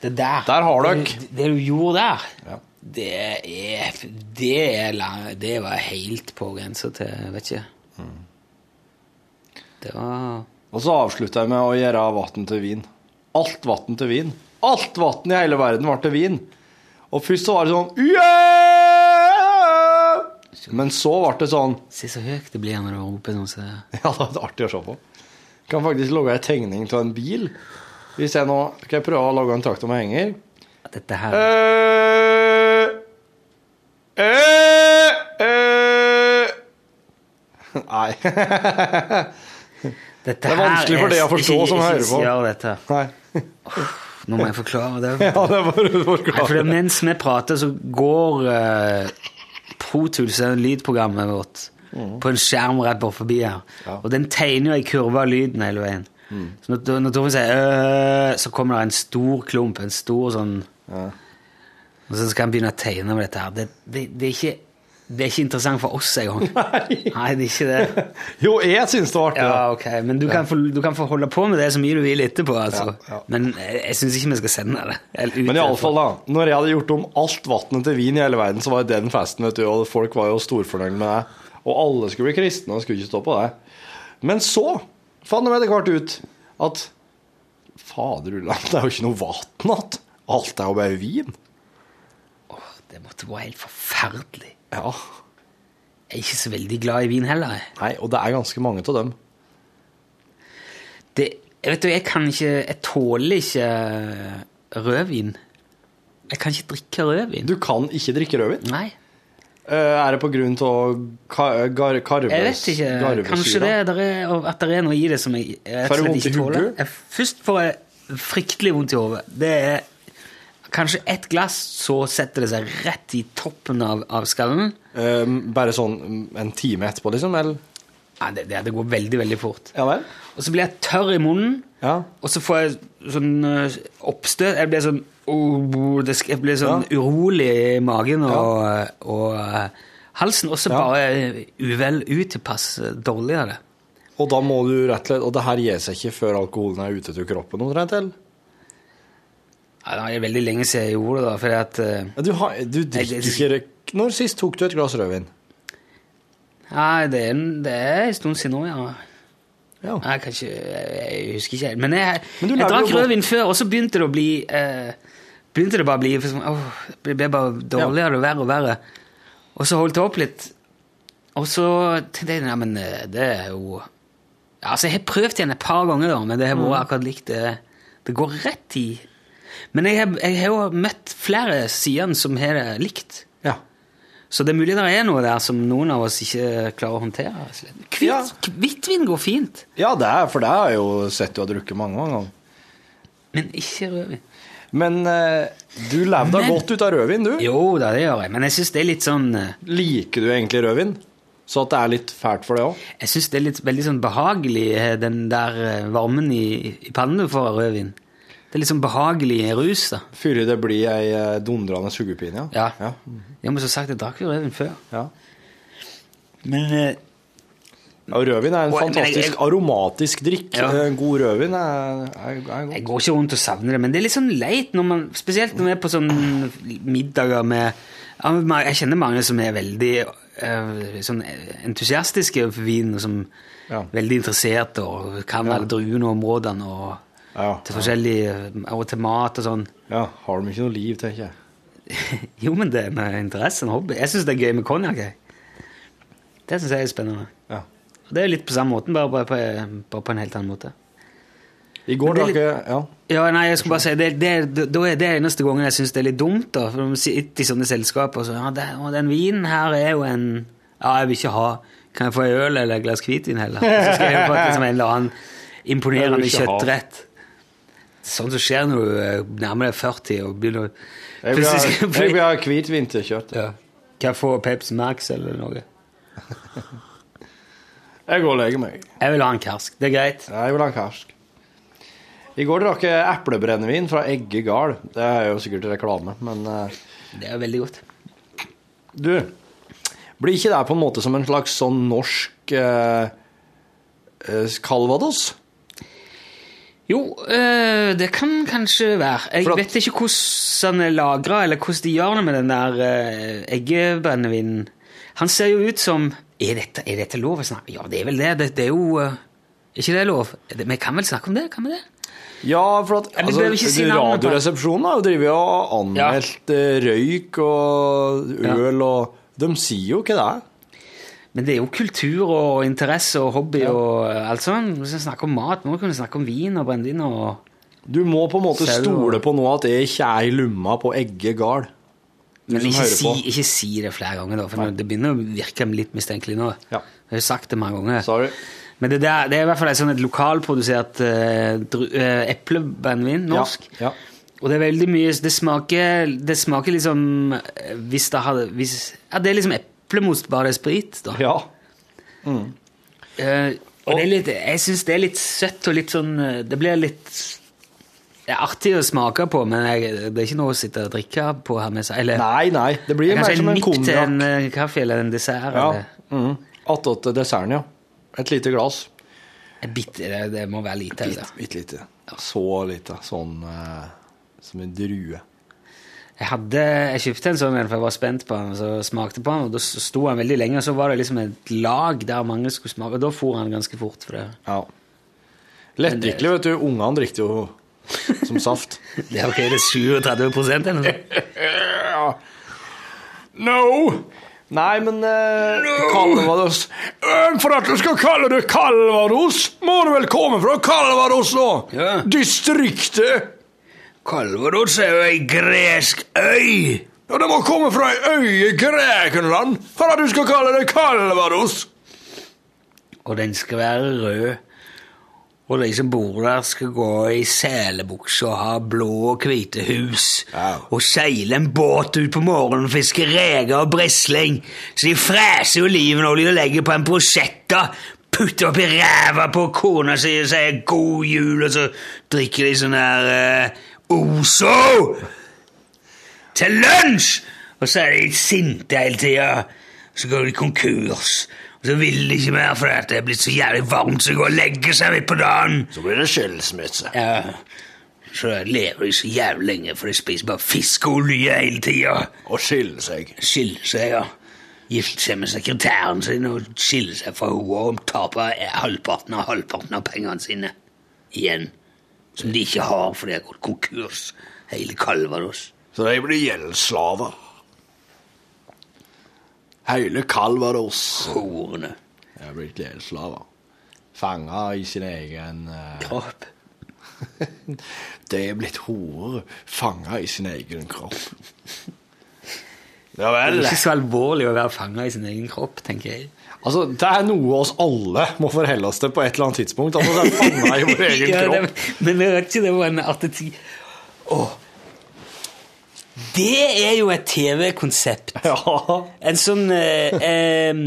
Det der. Der har dere. Det, det du gjorde der, Ja. Det er Det, er, lang, det var helt på grensa til jeg Vet ikke. Mm. Det var Og så avslutta jeg med å gjøre vann til vin. alt vann til vin. Alt vann i hele verden ble til vin. Og først så var det sånn yeah! Men så ble det sånn Se så høyt det blir når du roper sånn. Så. Ja, det er artig å se på. Jeg Kan faktisk lage ei tegning av en bil. Hvis jeg nå Skal jeg prøve å lage en traktor med henger? Dette her Eh, Nei. Det er vanskelig for deg å forstå ikke, som hører på. Ikke gjør dette. Nei. Nå må jeg forklare det. Ja, det var du Nei, for mens vi prater, så går uh, Pro Tools, det er lydprogrammet vårt, på en skjerm rett forbi her. Og den tegner jo ei kurve av lyden hele veien. Så når, når Torfinn sier øh, så kommer det en stor klump, en stor sånn Og så skal han begynne å tegne med dette her. Det, det, det, er ikke, det er ikke interessant for oss engang. Nei, Nei, det er ikke det. Jo, jeg syns det var artig. Ja, ok, Men du kan, få, du kan få holde på med det så mye du vil etterpå. altså. Ja, ja. Men jeg, jeg syns ikke vi skal sende det. Eller Men iallfall, da. Når jeg hadde gjort om alt vannet til vin i hele verden, så var det den festen, vet du, og folk var jo storfornøyd med det. Og alle skulle bli kristne og skulle ikke stå på det. Men så fant de etter hvert ut at Fader ulland, det er jo ikke noe vann igjen. Alt er jo bare vin. Åh, Det måtte være helt forferdelig. Ja. Jeg er ikke så veldig glad i vin heller. Nei, og det er ganske mange av dem. Det, jeg vet du, jeg kan ikke Jeg tåler ikke rødvin. Jeg kan ikke drikke rødvin. Du kan ikke drikke rødvin. Nei, Eh, Er det på grunn av kar gar karves, jeg vet ikke. Kanskje det der er, at det er noe i det som jeg, rett og slett ikke tåler. Først får jeg fryktelig vondt i hodet. Det er kanskje ett glass, så setter det seg rett i toppen av, av skallen. Eh, bare sånn en time etterpå, liksom? Eller? Nei, det, det, det går veldig, veldig fort. Ja vel? Og så blir jeg tørr i munnen, Ja. og så får jeg sånn øh, oppstøt. Jeg blir sånn oh, det Jeg blir sånn Ja. urolig i magen og, og øh, halsen. Og så Ja. bare uvel, utilpass dårlig av det. Og da må du rett og slett Og det her gir seg ikke før alkoholen er ute til kroppen omtrent, eller? Ja, det er veldig lenge siden jeg gjorde det, da, fordi at øh, Ja, Du, har, du drikker ikke røyk- Når sist tok du et glass rødvin? Nei, det er, det er en stund siden nå, ja. Ja. Jeg kan ikke Jeg husker ikke helt. Men jeg, Men jeg drakk rødvin før, og så begynte det å bli eh, Begynte det bare å bli sånn, åh, Det ble bare dårligere og verre og verre. Og så holdt det opp litt. Og så tenkte jeg nei, men eh, det er jo Altså, jeg har prøvd igjen et par ganger, da, men det har Mm. vært akkurat likt. Det, det går rett i Men jeg jeg har jo møtt flere sider som har det likt. Ja. Så det er mulig det er noe der som noen av oss ikke klarer å håndtere. Hvitt, Ja. Hvitvin går fint, ja, det er, for det har jeg jo sett du har drukket mange ganger. men ikke rødvin. Men eh, du levde godt ut av rødvin, du. Jo da, det gjør jeg, men jeg syns det er litt sånn eh, Liker du egentlig rødvin? Så at det er litt fælt for deg òg? Jeg synes det er litt, veldig sånn behagelig, eh, den der eh, varmen i, i pannen du får av rødvin. Det er litt sånn behagelig rus, da. Før det blir ei eh, dundrende sugepine, ja. Ja. ja. Må så sagt, jeg drakk jo rødvin før. ja. Men eh, ja, rødvin er en Og- fantastisk jeg- jeg- aromatisk drikk. Ja. God rødvin er, er, er godt. Jeg går ikke rundt og savner det, men det er litt sånn leit, når man, spesielt når vi er på sånn middager med Jeg kjenner mange som er veldig eh, sånn entusiastiske for vin, og som Ja. er veldig interesserte og kan Ja. alle druene og områdene og Ja, til forskjellige Og til mat og sånn. ja. Har de ikke noe liv, tenker jeg. Jo, men det er med interesse, en hobby. Jeg syns det er gøy med konjakk. Det syns jeg er spennende. Ja. Og det er litt på samme måten, bare på, på, bare på en helt annen måte. I går drakk jeg Ja. Ja, nei, jeg skulle bare si det, det, det, er det eneste gangen jeg syns det er litt dumt. da For de sitter i sånne selskaper og så ja, det, og den vinen her er jo en Ja, jeg vil ikke ha Kan jeg få en øl eller et glass hvitvin heller? Så skal jeg jo få liksom en eller annen imponerende kjøttrett. Sånn som skjer når du eh, nærmer deg 40 og begynner Jeg vil ha, jeg vil ha hvit vinterkjøtt. ja. Kan jeg få Peps Max eller noe? Jeg går og legger meg. Jeg vil ha en karsk. Det er greit. Jeg vil ha en karsk. I går drakk jeg eplebrennevin fra Egge Gard. Det er jo sikkert reklame, men eh, Det er veldig godt. du Blir ikke det på en måte som en slags sånn norsk eh, eh, Calvados? Jo, øh, det kan kanskje være. Jeg at- vet ikke hvordan den er lagra, eller hvordan de gjør det med den der øh, eggebrennevinen. Han ser jo ut som Er dette, er dette lov å snakke Ja, det er vel det. Det, det er jo øh, ikke det lov? Vi kan vel snakke om det? Kan vi det? Ja, for at altså, si Radioresepsjonen har jo drevet og anmeldt ja. røyk og øl, og de sier jo ikke det. Men det er jo kultur og interesse og hobby og alt sånt. Hvis vi snakker om mat, må vi kunne snakke om vin og brennevin og Du må på en måte selv. stole på nå at det ikke er i lomma på egge gard. Men ikke si, ikke si det flere ganger, da, for det begynner å virke litt mistenkelig nå. Ja. Jeg har jo sagt det mange ganger. Sorry. Men det, der, det er i hvert fall et, sånn et lokalprodusert uh, eplebrennevin, norsk. Ja. Og det er veldig mye Det smaker, det smaker liksom eh, Hvis det hadde hvis, Ja, det er liksom eplemost, bare det er sprit, da. ja. Eh, og det er litt, jeg syns det er litt søtt og litt sånn eh, Det blir litt Det er artig å smake på, men jeg, det er ikke noe å sitte og drikke på her med seg. Eller Nei, nei. Det blir mer som en en nipp til en eh, kaffe eller en dessert. Ja. Eller, Mm. Attåt desserten, ja. Et lite glass. en bitte, det, det må være lite. Bitte, Altså. bitte lite. Så lite. Sånn eh, som en drue. Jeg, hadde, jeg kjøpte en sånn en, for jeg var spent på den, og så smakte på den, og da sto han veldig lenge, og så var det liksom et lag der mange skulle smake, og da for han ganske fort. For det, Ja. Lettdrikkelig, vet du. Ungene drikker jo som saft. det er ok, det er 37% eller noe. No! Nei, men Calvados Eh, For at du skal kalle det Calvados, må du vel komme fra Calvados, da! Ja. Distriktet! Calvados er jo ei gresk øy! Ja, Det må komme fra ei øy i Grekenland for at du skal kalle det Kalvaros! Og den skal være rød. Og de som bor der, skal gå i selebukse og ha blå og hvite hus. Wow. Og seile en båt ut på morgenen og fiske reker og brisling. Så de freser olivenolje og legger på en prosjetta. Putter oppi ræva på kona si og sier 'god jul', og så drikker de sånn her uh, Ozo! Til lunsj! Og så er de sinte hele tida. Så går de konkurs. Og så vil de ikke mer fordi det er blitt så jævlig varmt, så de går og legger seg midt på dagen. Så blir det skilsmisse. Ja, så lever de så jævlig lenge, for de spiser bare fisk og olje hele tida. Og skille seg. Skiller seg, ja. Gifter seg med sekretæren sin og skiller seg fra henne og taper halvparten av halvparten av pengene sine igjen. Som de ikke har, for de har gått konkurs, hele Calvados. Så de blir gjeldsslaver. Hele Calvados. Horene. De har blitt gjeldsslaver. Fanga i sin egen uh... Kropp. De er blitt horer fanga i sin egen kropp. Ja Det er ikke så alvorlig å være fanga i sin egen kropp, tenker jeg. Altså, Det er noe oss alle må forholde oss til på et eller annet tidspunkt. Altså, det er fanga i vår egen Ja, kropp. det, men det vet ikke, det var en attityd Åh. Det er jo et TV-konsept. Ja. En sånn eh, eh,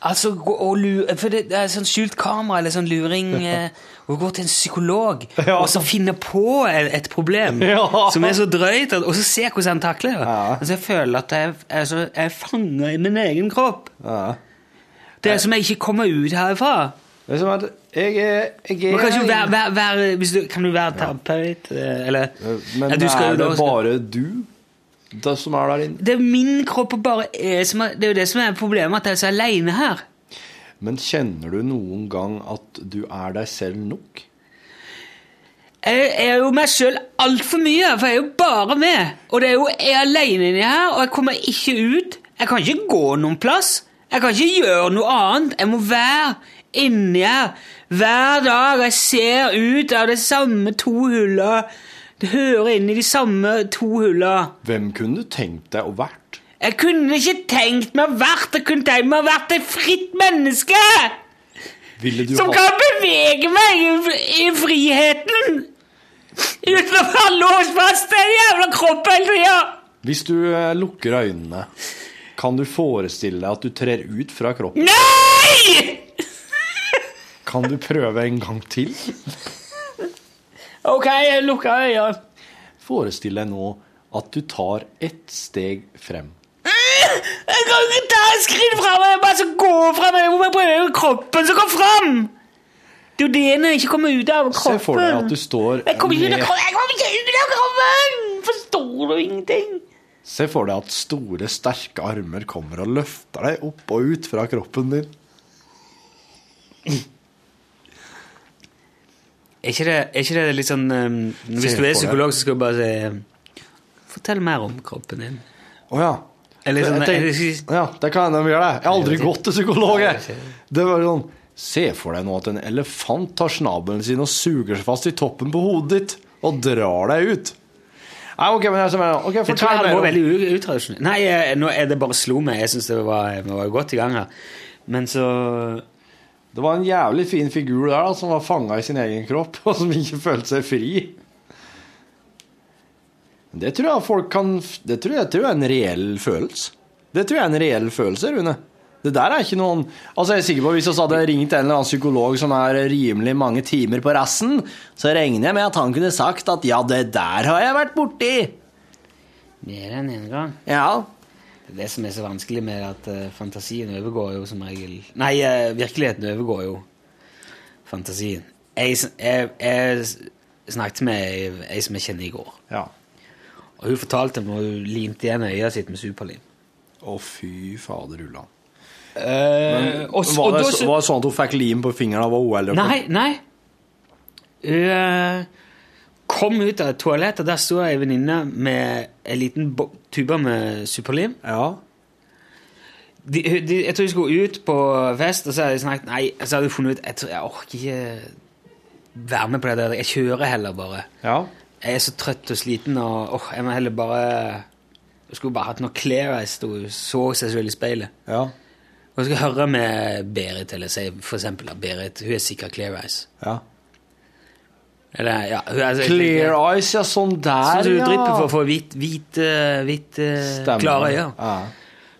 Altså, gå og lure, for det, er sånn skjult kamera eller sånn luring eh, Å gå til en psykolog Ja. og så finne på et problem Ja. som er så drøyt, og så se hvordan han takler det. Ja. Altså, jeg føler at jeg, altså, jeg er fanga i min egen kropp. ja. Det er som jeg ikke kommer ut herfra. Det er som at jeg er, jeg er kan, ikke være, være, være, du, kan du være terapeut? eh, Eller Men Ja, du er det bare du det som er der inne? Det er min kropp og bare er som Det er jo det som er problemet, at jeg er så aleine her. Men kjenner du noen gang at du er deg selv nok? Jeg er jo meg sjøl altfor mye, for jeg er jo bare med. Og det er jo jeg er aleine inni her, og jeg kommer ikke ut. Jeg kan ikke gå noen plass. Jeg kan ikke gjøre noe annet. Jeg må være inni her hver dag. Jeg ser ut av de samme to hullene. Det hører inn i de samme to hullene. Hvem kunne du tenkt deg å vært? Jeg kunne ikke tenkt meg å vært Jeg kunne tenkt meg å vært et fritt menneske! Ville du Som ha... kan bevege meg i, i friheten! Uten å være låst fast i en jævla kropp hele tida! Hvis du eh, lukker øynene, kan du forestille deg at du trer ut fra kroppen? Nei! Kan du prøve en gang til? Ok, jeg lukker øynene. Forestill deg nå at du tar ett steg frem. Jeg kan ikke ta et skritt fram. Jeg bare skal gå fram. Jeg må prøve kroppen som går fram. Det er jo det jeg ikke kommer ut av Se kroppen. for deg at du står Jeg kommer ikke ut av kroppen! Jeg kommer ikke ut av kroppen! Forstår du ingenting? Se for deg at store, sterke armer kommer og løfter deg opp og ut fra kroppen din. Er ikke det, er ikke det litt sånn um, Hvis du er psykolog, så skal du bare si Fortell mer om kroppen din. Å ja. Eller sånn, tenker- er det- ja, det kan hende de gjør det. Jeg har aldri gått til psykolog. Det var sånn Se for deg nå at en elefant tar snabelen sin og suger seg fast i toppen på hodet ditt og drar deg ut. Nei, ok, men jeg, okay, jeg hadde vært veldig utradisjonelt. Nei, eh, nå er det bare slo meg. Jeg syns var, vi var godt i gang her. Men så Det var en jævlig fin figur der da, som var fanga i sin egen kropp, og som ikke følte seg fri. Det tror jeg folk kan Det tror jeg, tror jeg er en reell følelse. Det tror jeg er en reell følelse, Rune. Det der er ikke noen Altså Jeg er sikker på Hvis vi hadde ringt en eller annen psykolog som er rimelig mange timer på rassen, så regner jeg med at han kunne sagt at 'ja, det der har jeg vært borti'. Mer enn én gang. Ja. Det er det som er så vanskelig med at eh, fantasien overgår jo som regel Nei, eh, virkeligheten overgår jo fantasien. Jeg, jeg, jeg snakket med ei, som jeg kjenner i går. ja. Og hun fortalte meg hun limte igjen øyet sitt med superlim. Å, fy fader ullan. Eh, Men, Var det, da var det sånn at hun fikk lim på fingeren av OL? Nei, nei. Hun eh, kom ut av toalettet, der sto ei venninne med en liten tube med superlim. Ja. De, de, jeg tror de skulle ut på fest, og så hadde de snakket Nei, så hadde de funnet ut Jeg, tror, jeg orker ikke være med på det der. Jeg kjører heller bare. ja. Jeg er så trøtt og sliten, og åh, jeg må heller bare Jeg skulle bare hatt noe klær jeg hun så seg selv i speilet. Ja. Og jeg skal høre med Berit, eller si for eksempel da, Berit. Hun er sikkert Clear Eyes. ja. Eller, ja, hun er, Clear eyes, ja, sånn der, ja. Så du ja. drypper for å få hvit, hvit, eh, hvit eh, klare øyne. Ja.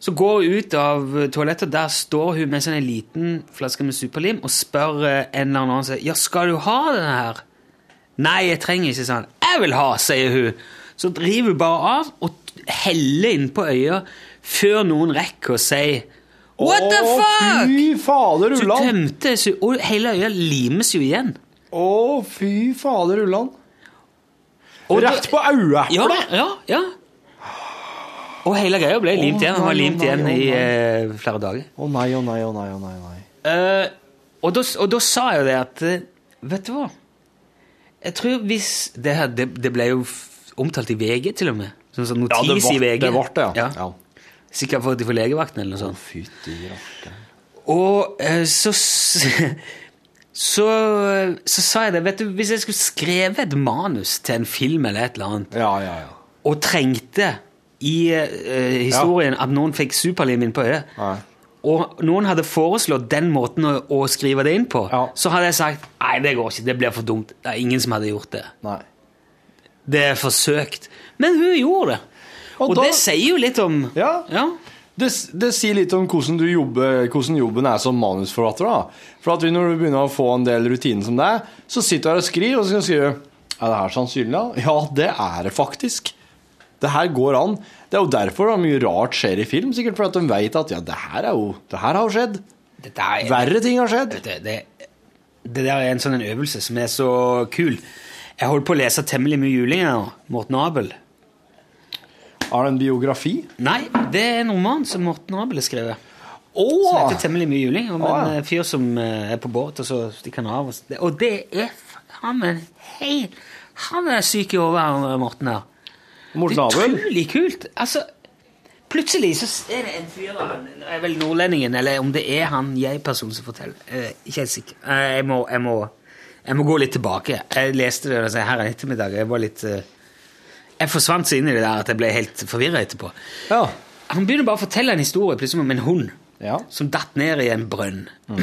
Så går hun ut av toalettet, der står hun med sånn en liten flaske med superlim og spør eh, en eller annen sier, ja, skal du ha denne her? Nei, jeg trenger ikke sånn. Jeg vil ha, sier hun. Så driver hun bare av og heller inn på øya før noen rekker å si What the Å, fuck? fy fader, Så Ulland! tømte, så, og hele øya limes jo igjen. Å, fy fader, Ulland. Og Rett da- på Ja, øyeeplet! ja, ja. Og hele greia ble limt igjen. Den var nei, limt nei, igjen nei, i å eh, flere dager. Å nei, å nei, å nei, å nei. nei. Eh, og, da, og da sa jeg jo det at eh, Vet du hva? Jeg tror hvis Det, her, det, det ble jo f- omtalt i VG, til og med. Som sånn Ja, det notis i VG. det, var det ja. Ja. Sikkert for, for legevakten eller noe sånt. Fytti rakkeren. Og så, så, så Så sa jeg det. Vet du, hvis jeg skulle skrevet et manus til en film eller et eller annet, Ja, ja, ja. og trengte i uh, historien at noen fikk superlimen på øyet, og noen hadde foreslått den måten å, å skrive det inn på, så hadde jeg sagt nei, det går ikke, det blir for dumt. Det er ingen som hadde gjort det. Nei. Det er forsøkt. Men hun gjorde det. Og Og, da- det sier jo litt om Ja. ja. Det, det sier litt om hvordan, du jobber, hvordan jobben er som manusforfatter. da. For at Når du begynner å få en del rutiner som det, så sitter du her og skriver, og så skal du skrive Er det her sannsynlig? da? Ja, det er det faktisk. Det her går an. Det er jo derfor da mye rart skjer i film. Sikkert fordi de vet at ja, det her, er jo, det her har jo skjedd. Er, Verre ting har skjedd. Det, det, det der er en sånn en øvelse som er så kul. Jeg holder på å lese temmelig mye juling nå. Morten Abel. Er det en biografi? Nei, det er en roman som Morten Abel har skrevet. Som heter Temmelig mye juling. Om oh. en ja. eh, fyr som eh, er på båt, og så stikker han av. Og, og det er han er hei, Han er syk i hodet, Morten her. Morten Abel? Utrolig kult. Altså, plutselig så er det en fyr Det er vel nordlendingen, eller om det er han jeg-personen som forteller. Eh, ikke helt sikker. Eh, jeg, må, jeg, må, jeg må gå litt tilbake. Jeg leste det altså, her en ettermiddag. Jeg var litt eh, Jeg forsvant så inn i det der at jeg ble helt forvirra etterpå. Ja. Han begynner bare å fortelle en historie plutselig om en hund ja. som datt ned i en brønn.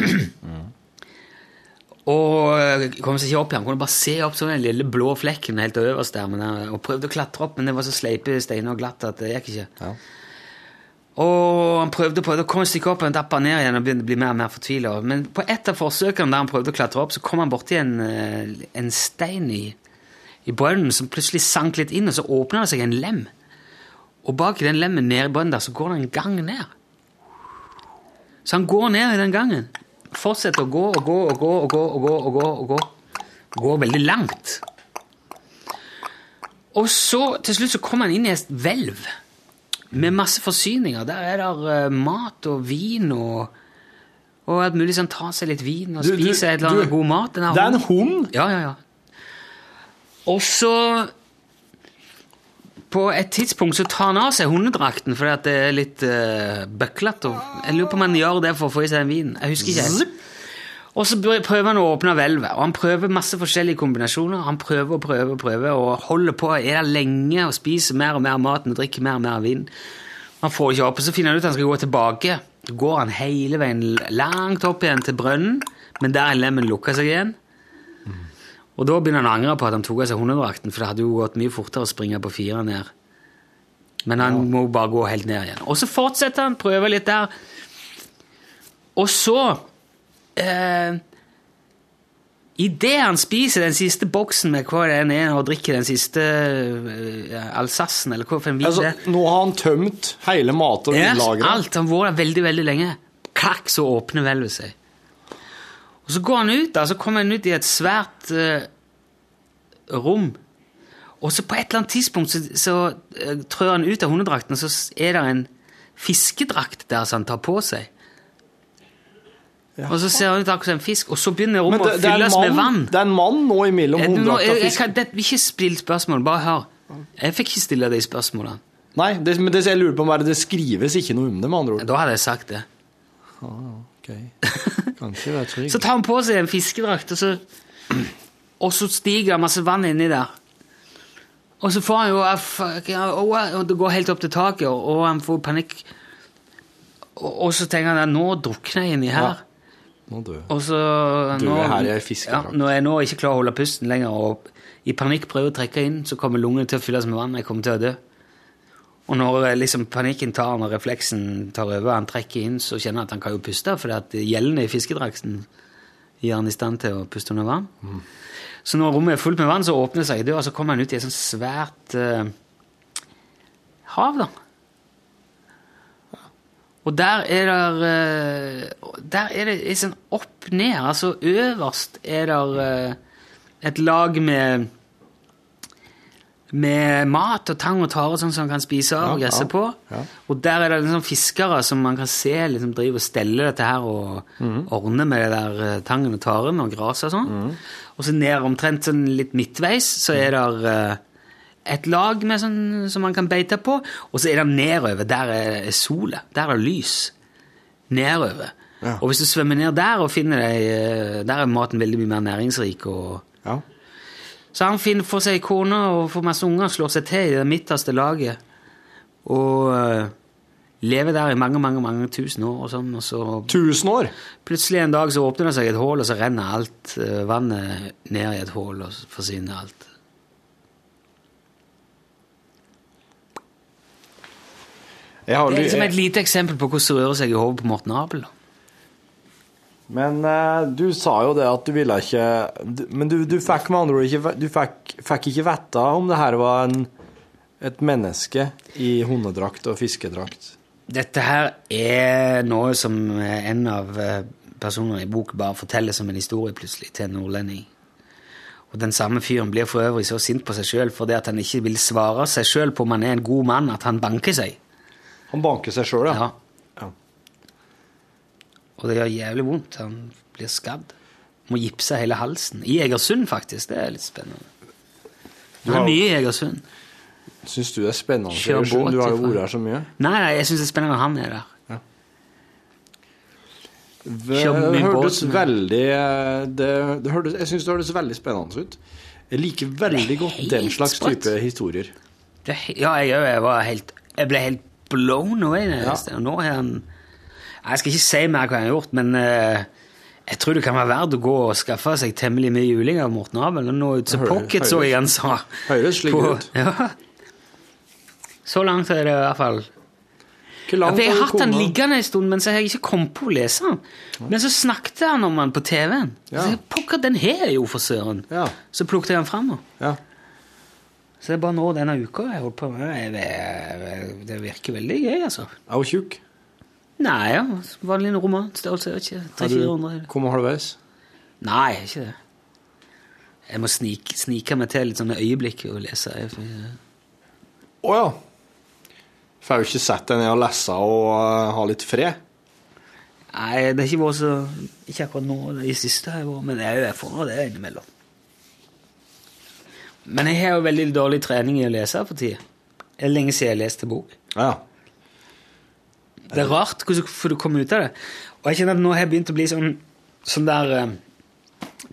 og eh, kom seg ikke opp igjen. Kunne bare se opp sånn den lille blå flekken helt øverst der. Men, eh, og prøvde å klatre opp, men det var så sleipe steiner og glatt at det gikk ikke. Ja. Og han prøvde på da kom et stykke opp, og dappa ned igjen og begynte å bli mer og mer fortvila. Men på et av forsøkene der han prøvde å klatre opp, så kom han borti en, eh, en stein i, i brønnen som plutselig sank litt inn, og så åpna det seg en lem. Og bak i den lemmen nede i brønnen der, så går det en gang ned. Så han går ned i den gangen. Fortsetter å gå og gå og gå og gå og gå og gå. og gå. Går veldig langt. Og så, til slutt, så kommer han inn i et hvelv med masse forsyninger. Der er det eh, mat og vin og og at mulig sånn, ta seg litt vin og spise et eller annet god mat. Det er en hund? Ja, ja, ja. Og så På et tidspunkt så tar han av seg hundedrakten fordi at det er litt uh, bøklete. Jeg lurer på om han gjør det for å få i seg en vin. Jeg husker ikke. Og så prøver han å åpne hvelvet, og han prøver masse forskjellige kombinasjoner. Han prøver og prøver og prøver, og holder på, er der lenge og spiser mer og mer mat og drikker mer og mer vin. Han får ikke opp, og så finner han ut at han skal gå tilbake. Så går han hele veien langt opp igjen til brønnen, men der er lemmen lukka seg igjen. Og da begynner han å angre på at han tok av seg hundedrakten, for det hadde jo gått mye fortere å springe på fire ned. Men han må bare gå helt ned igjen. Og så fortsetter han, prøver litt der. Og så eh, Idet han spiser den siste boksen med hva det er, og drikker den siste eh, Alsassen, eller hva for en vin Altså, nå har han tømt hele mat- og ja, alt. Han har vært veldig, veldig lenge. Klakk, så åpner hvelvet seg. Og så går han ut, da, så kommer han ut i et svært uh, rom. Og så på et eller annet tidspunkt så, så uh, trør han ut av hundedrakten, og så er det en fiskedrakt der som han tar på seg. Og så ser han ut akkurat som en fisk, og så begynner rommet å fylles mann, med vann. det er en mann nå imellom hundedrakta nå- hunddrakta og fisken. det, ikke still spørsmål, bare hør. Jeg fikk ikke stille de spørsmålene. Nei, det, men det jeg lurer på om det skrives ikke noe om det, med andre ord. Da hadde jeg sagt det. Ok. Kanskje er trygg. Så tar han på seg en fiskedrakt, og så, og så stiger det masse vann inni der. Og så får han jo ah, ja, å, og Det går helt opp til taket, og, han får panikk. Og, og så tenker han at nå drukner jeg inni her. Nå dør Og så er her i ei ja. Når jeg nå ikke klarer å holde pusten lenger, og i panikk prøver å trekke inn, så kommer lungene til å fylles med vann. Jeg kommer til å dø. Og når eh, liksom panikken tar han, og refleksen tar over, han trekker inn, så kjenner han at han kan jo puste, fordi at gjeldene i fiskedrakten gir han i stand til å puste under vann. Så når rommet er fullt med vann, så åpner seg døra, så kommer han ut i et sånt svært uh, hav, da. Og der er det Der er det litt sånn opp ned. Altså øverst er det et lag med med mat og tang og tare sånn som man kan spise av og gresse på. ja. Og der er det liksom fiskere som man kan se liksom driver og steller dette her og mm. ordner med det der eh, tangen og taren og gresset og sånn. Og så ned omtrent sånn litt midtveis så er det uh, et lag med sånn, som man kan beite på, og så er det nedover. Der er sola. Der er lys. Nedover. Ja. Og hvis du svømmer ned der og finner deg eh, Der er maten veldig mye mer næringsrik. og... Ja. Så han finner får seg kone og får masse unger, slår seg til i det midterste laget. Og eh, lever der i mange, mange mange tusen år. Og sånn, og så Tusen år! plutselig en dag så åpner det seg et hull, og så renner alt eh, vannet ned i et hull, og så forsvinner alt. Det er liksom et lite eksempel på hvordan det rører seg i hodet på Morten Abel. da. Men uh, du sa jo det at du ville ikke du- Men du, du fikk med andre ord ikke Du fikk, fikk ikke vite om det her var en, et menneske i hundedrakt og fiskedrakt. Dette her er noe som en av eh, personene i boken bare forteller som en historie plutselig til en nordlending. Og den samme fyren blir for øvrig så sint på seg sjøl fordi at han ikke vil svare seg sjøl på om han er en god mann, at han banker seg. Han banker seg sjøl, ja. Ja. Ja. Og det gjør jævlig vondt. Han blir skadd. Må gipse hele halsen. I Egersund, faktisk. Det er litt spennende. Det har- er mye i Egersund. Syns du det er spennende? Kjør båt Du har jo vært her så mye. Nei, nei, jeg syns det er spennende når han er der. Det Kjør mye hørtes båt, men- veldig det, det hørtes, Jeg syns det hørtes veldig spennende ut. Jeg liker veldig godt den slags sprøtt. type historier. Det, ja, jeg, jeg, var helt, jeg ble helt blown away. Ja. Og nå er han Jeg skal ikke si mer hva han har gjort, men eh, jeg tror det kan være verdt å gå og skaffe seg temmelig mye juling av Morten Abel. Og nå ut som pocket, så jeg han sa. høres slik ut. Ja. Så langt er det i hvert fall. Hvor langt jeg har hatt den liggende en stund, men så har jeg ikke kommet på å lese den. Men så snakket han om den på TV-en. Ja. Så jeg, Pokker, den har jeg jo, for søren. Ja. Så plukket jeg den fram. Ja. Så det er bare nå denne uka jeg holdt på med det. Det, det virker veldig gøy, altså. Er hun tjukk? Nei, ja. Vanlig romanstørrelse. jeg vet ikke. Har du 300-400. kommet halvveis? Nei, ikke det. Jeg må snike, snike meg til litt sånne øyeblikk og lese. Å oh, ja. Får jo ikke sett deg ned og lese og uh, ha litt fred. Nei, det har ikke vært så Ikke akkurat nå, i siste jeg var, men jeg, jeg får nå det innimellom. Men jeg har jo veldig dårlig trening i å lese for tida. Det er lenge siden jeg leste bok. Ja. Det er rart hvordan du kommer ut av det. Og jeg kjenner at nå har jeg begynt å bli sånn, sånn der eh,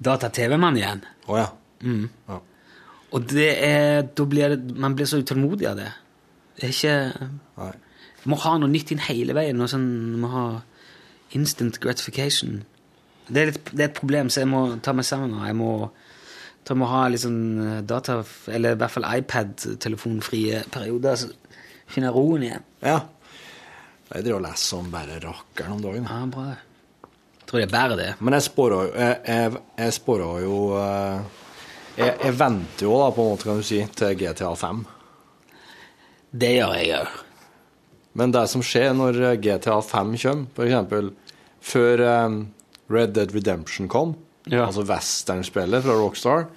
data-TV-mann igjen. Oh, ja. ja. Og det er, da blir det, man blir så utålmodig av det. Det er ikke Nei. Må ha noe nytt inn hele veien. Noe sånn, må ha instant gratification. Det er, litt, det er et problem, så jeg må ta meg sammen. og Jeg må, jeg må ha litt sånn eh, data, eller i hvert fall iPad-telefonfrie perioder. Så finner jeg roen igjen. ja. Jeg driver og leser som bare rakkeren om dagen. Ja, bra. Jeg tror det er bare det. Men jeg spåra jo Jeg, jeg, jeg jo eh, jeg, jeg venter jo da, på en måte, kan du si, til GTA 5. Det gjør jeg òg. Men det som skjer når eh, GTA 5 kommer, eksempel før eh, Red Dead Redemption kom, Ja. altså westernspillet fra Rockstar,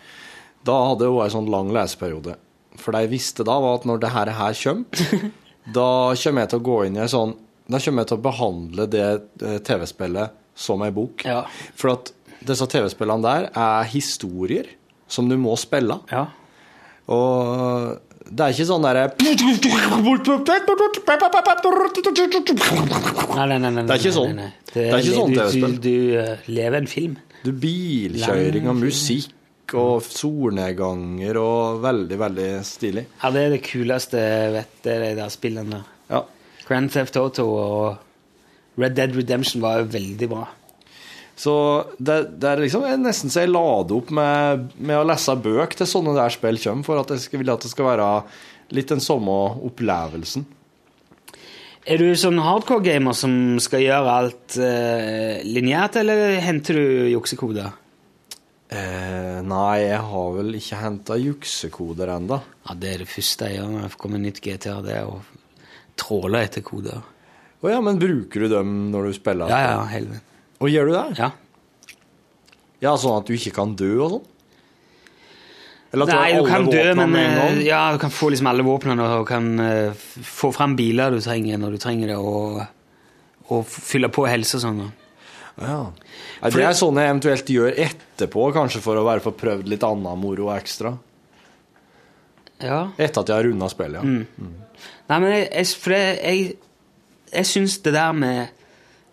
da hadde hun en sånn lang leseperiode. For det jeg visste da, var at når det her kommer, da kommer jeg til å gå inn i en sånn Da kommer jeg til å behandle det eh, TV-spillet som ei bok. Ja. For at disse TV-spillene der er historier som du må spille. Ja. Og det er ikke sånn derre Nei, nei, nei, Det er ikke sånn. Det er ikke sånn TV-spill. Du, du eh, lever en film. Du bilkjøring og musikk og solnedganger og veldig, veldig stilig. Ja, det er det kuleste jeg vet, det er de der spillene. Ja. Grand Theft Auto og Red Dead Redemption var jo veldig bra. Så det, det er liksom er nesten så jeg lader opp med, med å lese bøk til sånne der spill kommer, for at jeg skal, vil at det skal være litt den samme opplevelsen. Er du sånn hardcore-gamer som skal gjøre alt eh, lineært, eller henter du juksekoder? Eh, nei, jeg har vel ikke henta juksekoder ennå. Ja, det er det første jeg gjør når jeg kommer nytt GTA, det er å tråle etter koder. Å ja, men bruker du dem når du spiller? Ja, ja, helvete. Og gjør du det? Ja. Ja, Sånn at du ikke kan dø og sånn? Eller at Nei, har du alle kan dø, våpnene men med en gang? eh, ja, du kan få liksom alle våpnene og kan uh, få fram biler du trenger når du trenger det, og, og fylle på helse og sånn. da. Ja. Det er sånn jeg eventuelt gjør etterpå, kanskje for å være få prøvd litt annen moro ekstra. Ja. Etter at jeg har runda spillet, ja. Nei, men jeg, jeg, for jeg, jeg syns det der med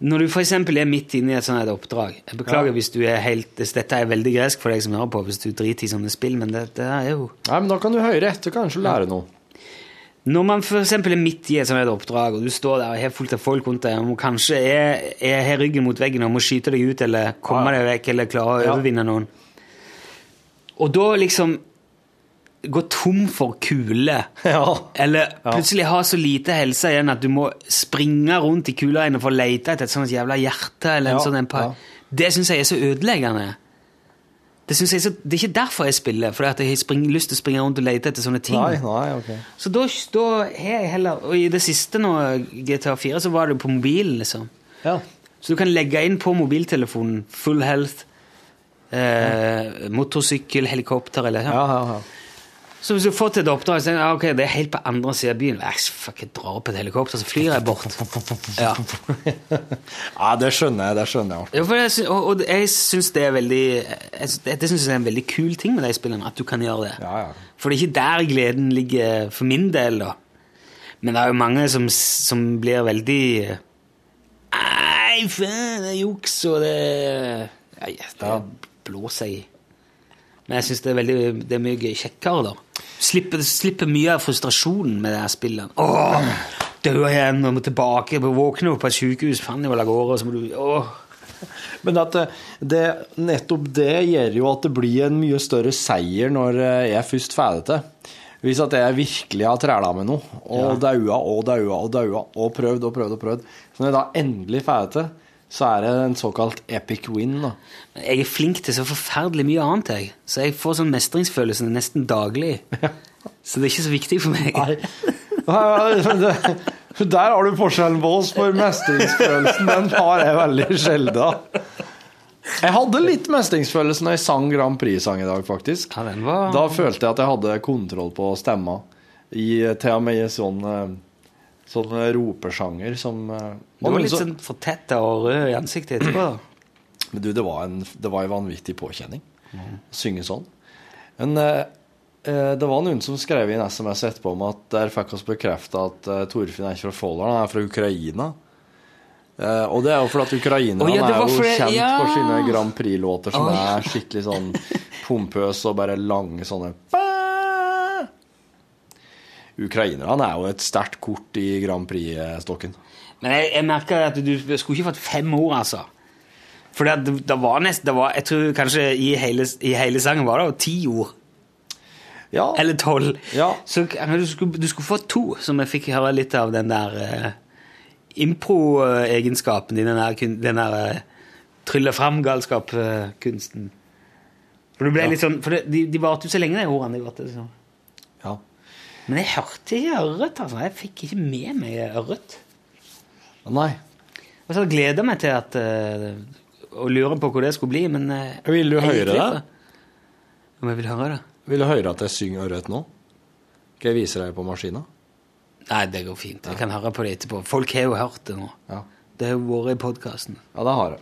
Når du f.eks. er midt inne i et sånt oppdrag Jeg beklager hvis du er helt Dette er veldig gresk for deg som hører på, hvis du driter i sånne spill, men det, det er jo Nei, men da kan du høre etter, kanskje lære noe. Når man eksempel er midt i et sånt oppdrag, og du står der og har fullt av folk rundt deg, og kanskje er, er har ryggen mot veggen og må skyte deg ut, eller komme Ja. deg vekk, eller klare å overvinne noen Og da liksom gå tom for kuler Ja. Eller plutselig ha så lite helse igjen at du må springe rundt i kuleregnet for å lete etter et sånt jævla hjerte. eller en Ja, sånn en ja. Det syns jeg er så ødeleggende. Det, jeg det er ikke derfor jeg spiller, at jeg har spring, lyst til å springe rundt og lete etter sånne ting. Nei, nei, ok. Så da, da har jeg heller Og i det siste nå, GTA 4, så var det på mobilen, liksom. Ja. Så du kan legge inn på mobiltelefonen full health, eh, motorsykkel, helikopter eller Ja, ja, ja. Så hvis du får til et oppdrag, så er det, ja, ok, det er helt på andre siden av byen. Æsj, fuck, jeg drar opp et helikopter, så flyr jeg bort. Ja. ja, det skjønner jeg. Det skjønner jeg. Ja, for jeg, og, og jeg syns det er veldig jeg, Det synes jeg er en veldig kul ting med de spillene, at du kan gjøre det. Ja, ja. For det er ikke der gleden ligger for min del, da. Men det er jo mange som, som blir veldig Nei, faen, det er juks, og det ja, Det blåser i. Men jeg syns det er veldig Det er mye kjekkere, da. Slipper, slipper mye av frustrasjonen med det her spillet. Åh, dø igjen, og må tilbake, må våkne opp på et sykehus, faen, vel av gårde, og så må du åh. Men at det, det, nettopp det gjør jo at det blir en mye større seier når jeg jeg først får det til. Hvis at jeg virkelig har træla med noe, og daua og daua og daua, og prøvd og prøvd og prøvd, så når jeg da endelig får det til, så er det en såkalt epic win. da. Jeg er flink til så forferdelig mye annet, jeg. Så jeg får sånn mestringsfølelse nesten daglig. Så det er ikke så viktig for meg. Nei. Der har du forskjellen på oss, for mestringsfølelsen den har jeg veldig sjelden. Jeg hadde litt mestringsfølelse når jeg sang Grand Prix-sang i dag, faktisk. Ja, den var... Da følte jeg at jeg hadde kontroll på stemma. I, til og med sånn, eh, sånn ropesjanger som eh, Du var litt så- sånn fortetta og rød i ansiktet etterpå. Men du, det var en, det var en vanvittig påkjenning å synge sånn. Men eh, Eh, Det var noen som skrev i en SMS etterpå om at der fikk oss bekrefta at eh, Torfinn er ikke fra Folldal, han er fra Ukraina. Eh, og det er jo fordi at ukrainerne oh, ja, er jo kjent ja. for sine Grand Prix-låter som oh, ja. er skikkelig sånn pompøse og bare lange sånne Ukrainerne er jo et sterkt kort i Grand Prix-stokken. Men jeg, jeg merker at du skulle ikke fått fem ord, altså. For det, det var nesten det var, Jeg tror kanskje i hele, i hele sangen var det jo ti ord. Ja. Eller tolv. Ja. Så du skulle, du skulle få to, som jeg fikk høre litt av den der uh, impro-egenskapen din, den der, den der uh, trylle fram-galskap-kunsten. For du ble litt sånn, for det, de, de varte jo så lenge, de ordene. De varte, sånn. ja. Men jeg hørte ikke ørret. altså. Jeg fikk ikke med meg ørret. Nei. Og så gleder jeg meg til at uh, å lure på hvor det skulle bli, men uh, Vil du høre det? Om jeg vil høre det? Vil du høre at jeg synger ørret nå? Skal jeg vise deg på maskina? Nei, det går fint. Jeg kan høre på det etterpå. Folk har jo hørt det nå. Ja. Det har jo vært i podkasten. Ja, det har.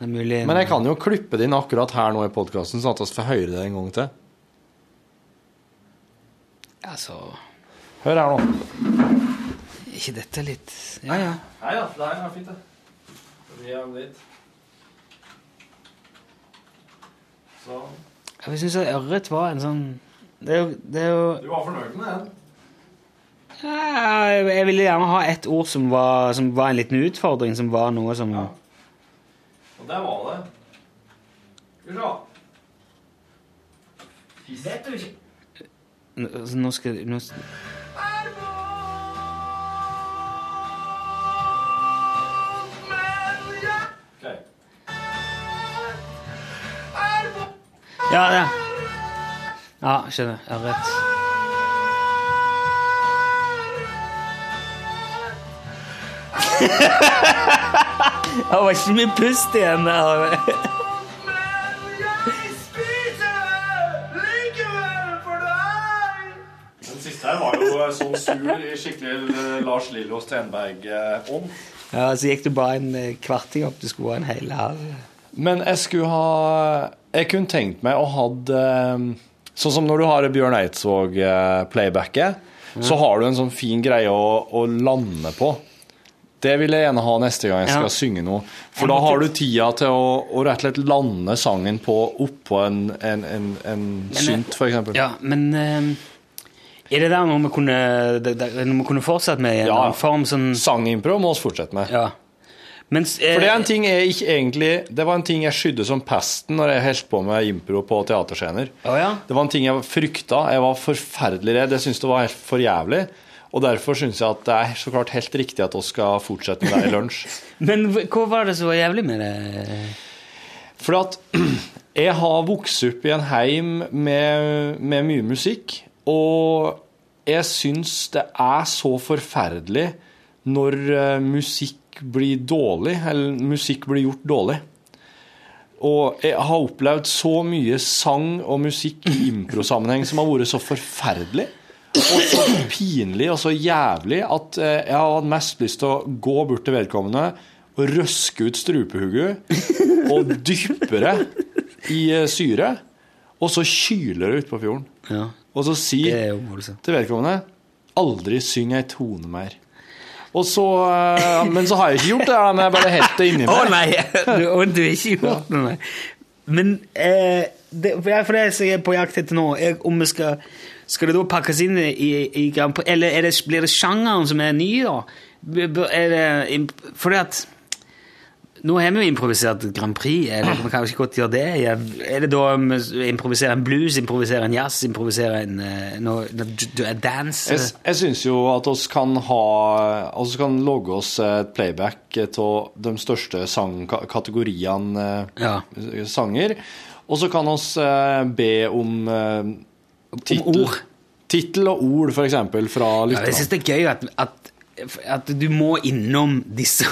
Det er mulig Men jeg kan jo klippe det inn akkurat her nå i podkasten, sånn at vi får høre det en gang til. Altså Hør her nå. ikke dette litt Ja, ja. Nei ja, det er fint, det. Vi er litt. Så Jeg syns ørret var en sånn Det er jo, det er jo Du var fornøyd med den? ja, jeg- Jeg ville gjerne ha ett ord som var, som var en liten utfordring, som var noe som Ja. Og der var det. Skal vi se. Vet du ikke Nå skal nå, Ja, Ok. Ja, skjønner. Ja, skjønner. rett. Det var ikke mye pust igjen der. Siste her var jo sånn sur i skikkelig eh, Lars Lillo Stenberg-ånd. Ja, Så gikk du bare en eh, kvarting opp. Det skulle være en hel halv. Men jeg skulle ha Jeg kunne tenkt meg å hadde Sånn som når du har Bjørn Eidsvåg-playbacket, så har du en sånn fin greie å, å lande på. Det vil jeg gjerne ha neste gang jeg skal Ja. synge noe. For da har du tida til å, å rett og slett lande sangen på oppå en, en, en, en synt, for eksempel. Ja, men eh, Er det der noe vi kunne, det, det, noe vi kunne fortsatt med i en Ja. annen form? Sånn, Sangimpro må vi fortsette med. ja. Mens, eh, For det er en ting jeg ikke egentlig Det var en ting jeg skydde som pesten når jeg holdt på med impro på teaterscener. Å ja? Det var en ting jeg frykta. Jeg var forferdelig redd. Jeg syntes det var helt for jævlig. Og derfor syns jeg at det er så klart helt riktig at vi skal fortsette med det i lunsj. Men hva hva var det var jævlig med det? For at jeg har vokst opp i en heim med, med mye musikk, og jeg syns det er så forferdelig når eh, musikk blir dårlig, eller musikk blir gjort dårlig. Og jeg har opplevd så mye sang og musikk i improsammenheng som har vært så forferdelig. Og så pinlig og så jævlig at eh, jeg har hatt mest lyst til å gå bort til vedkommende og røske ut strupehugget og dyppe det i eh, syre, og så kyle det utpå fjorden. Ja, Og så si til vedkommende aldri syng ei tone mer. Og så, eh, men så har jeg ikke gjort det, men jeg bare helt det inni Å oh, nei! Du, du har ikke gjort det, nei. Men eh, det, for det som jeg er på jakt etter nå, er om vi skal Skal det da pakkes inn i, i Grand Prix, eller er det, blir det sjangeren som er ny, da? Er det, fordi at Nå har vi jo improvisert Grand Prix. Er det, vi kan jo ikke godt gjøre det. Er det da vi improviserer en blues, improviserer en jazz, improviserer en eh, noe, noe dance? Jeg, jeg syns jo at oss kan ha oss kan logge oss et playback av de største sangkategoriene Ja. eh, sanger. Og så kan oss eh, be om eh, tittel, ord. tittel og ord, for eksempel, lytterne. Ja, jeg syns det er gøy at, at, at du må innom disse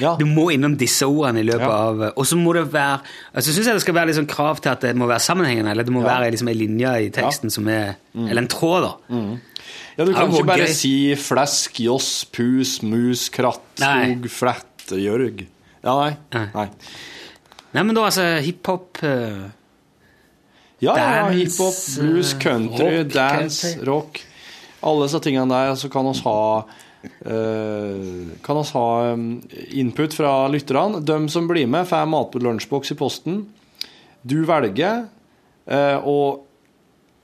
Ja. Du må innom disse ordene i løpet Ja. av Og så må det være altså synes jeg det skal være sånn krav til at det må være sammenhengende, eller det må Ja. være liksom en linje i teksten som er Eller en tråd, da. Ja, du kan ikke bare gøy. si flesk, joss, pus, mus, kratt, skog, flett, jørg. Ja, nei. Nei. nei. Nei, men da altså hiphop uh, Ja, ja, hiphop, blues, eh, country, rock, dance, country. rock. Alle disse tingene der. Så kan oss ha eh, kan oss ha input fra lytterne. De som blir med, får mat på lunsjboks i posten. Du velger, eh, og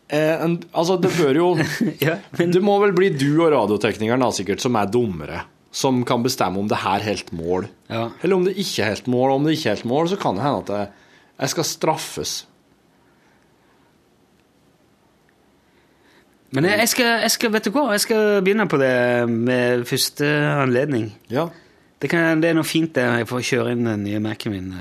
eh, en, Altså, det bør jo Ja, men Det må vel bli du og radioteknikeren da, sikkert, som er dommere. Som kan bestemme om det her er helt mål. Ja. Eller om det ikke er helt mål. Og om det ikke er helt mål, så kan det hende at jeg, jeg skal straffes. Men jeg, skal, jeg skal, vet du hva, jeg skal begynne på det med første anledning. Ja. Det, kan, det er noe fint det, jeg får kjøre inn den nye Mac-en min.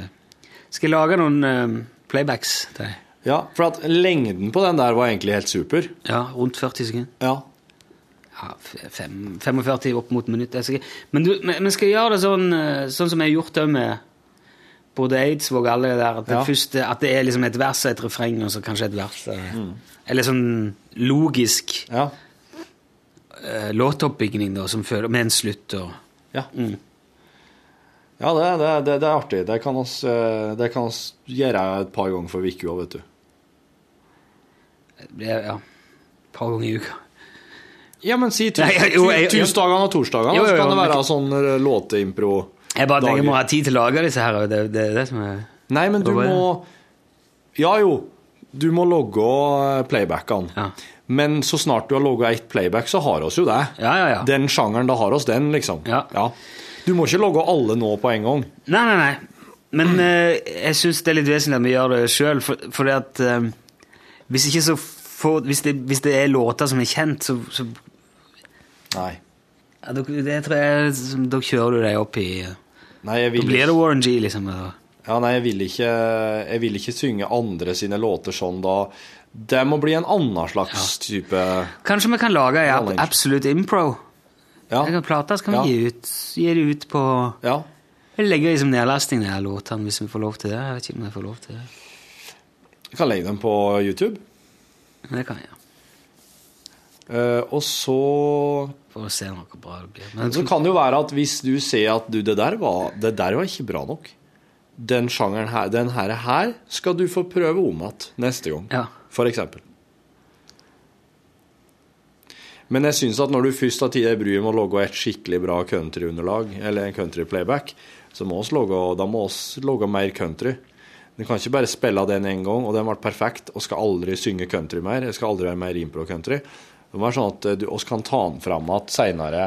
Skal jeg lage noen eh, playbacks til deg? ja, for at lengden på den der var egentlig helt super. Ja, rundt 40 sekunder. Ja. Ja, fem, 45 opp mot minutt. Jeg skal, men, men, skal jeg gjøre det sånn, eh, sånn som jeg har gjort det med både Eidsvåg og alle der, at det, Ja. første, at det er liksom et vers og et refreng, og så kanskje et vers. eh, Mm. Eller sånn logisk Ja. uh, låtoppbygging da, som føler, med en slutt og Ja, mm. ja det, det, det, er artig. Det kan oss, eh, det kan oss gjøre et par ganger for uka, vet du. det ja, et par ganger i uka. Ja, men si tus, jo, tusdagene og torsdagene, så kan det være sånn låteimpro. Jeg bare tenker jeg må ha tid til å lage disse her, det, det det som er Nei, men du må Ja, jo. Du må logge eh, playbackene. Ja. Men så snart du har logga ett playback, så har oss jo det. Ja, ja, ja. Den sjangeren, da har oss den, liksom. Ja. Du må ikke logge alle nå på en gang. Nei, nei, nei. Men uh, jeg syns det er litt vesentlig at vi gjør det sjøl, for, fordi at uh, hvis får hvis det, hvis det er låter som er kjent, så, så Nei. Ja, det tror jeg Da kjører du deg opp i eh, Nei, jeg Da vil, blir det Warren G, liksom. Da. ja, nei, jeg vil ikke Jeg vil ikke synge andre sine låter sånn da. Det må bli en annen slags type Kanskje vi kan lage ei Knowledge. Absolute Impro? Ja. Jeg kan plate, så kan vi Ja. gi, ut, gi det ut på ja. Jeg legger liksom som nedlasting, de låtene, hvis vi får lov til det. Jeg vet ikke om jeg får lov til det. Jeg kan legge dem på YouTube. Men det kan jeg Eh, og så Får se noe bra det blir. Men Så kan det jo være at hvis du ser at du, det der var, det der var ikke bra nok Den sjangeren her, den her, her skal du få prøve om igjen neste gang, Ja. for eksempel. Men jeg syns at når du først har tid i bryet med å lage et skikkelig bra countryunderlag, eller en country-playback, så må oss lage, da må oss lage mer country. Du kan ikke bare spille den én gang, og den ble perfekt, og skal aldri synge country mer. Jeg skal aldri være mer impro-country. Det må være sånn at eh, du, oss kan ta den fram igjen seinere.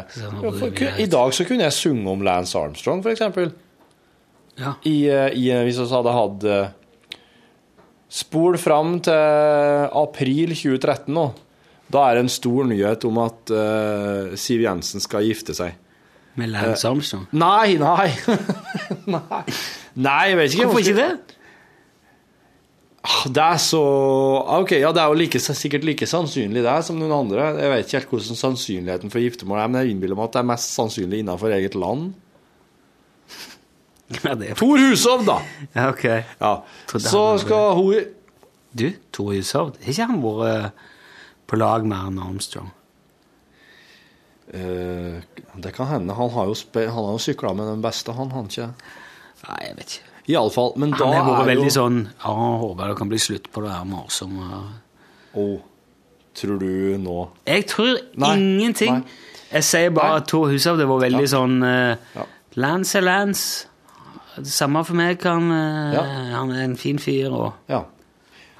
I dag så kunne jeg sunge om Lance Armstrong, eksempel. Ja. I, eh, i, eh, hvis vi hadde hatt Spol fram til april 2013 nå. Da er det en stor nyhet om at uh, Siv Jensen skal gifte seg. Med Lance Armstrong. Nei, nei. nei. Nei, jeg vet ikke. Hvorfor ikke det? Det er så Ok, ja, det er jo like, sikkert like sannsynlig det som noen andre. Jeg vet ikke helt hvordan sannsynligheten for giftermål er, men jeg innbiller meg at det er mest sannsynlig innenfor eget land. Ja, det er Tor Hushov, da! Ja, ok. Ja. Så skal hun Du, Tor Hushovd, har ikke han vært eh, på lag med Arne Armstrong? Uh, Det kan hende. Han har jo, spe- han har jo sykla med den beste, han, han ikke? Nei, jeg vet ikke. Iallfall. Men da Han har vært er veldig sånn Ja, håper det kan bli slutt på det her morsomme Å, tror du nå Jeg tror Nei, ingenting. nei. Jeg sier bare at Tor Hushovd det var veldig Ja. sånn uh, Ja. Lance er Lance. Det Samme for meg. Han, uh, Ja. han er en fin fyr, og Ja.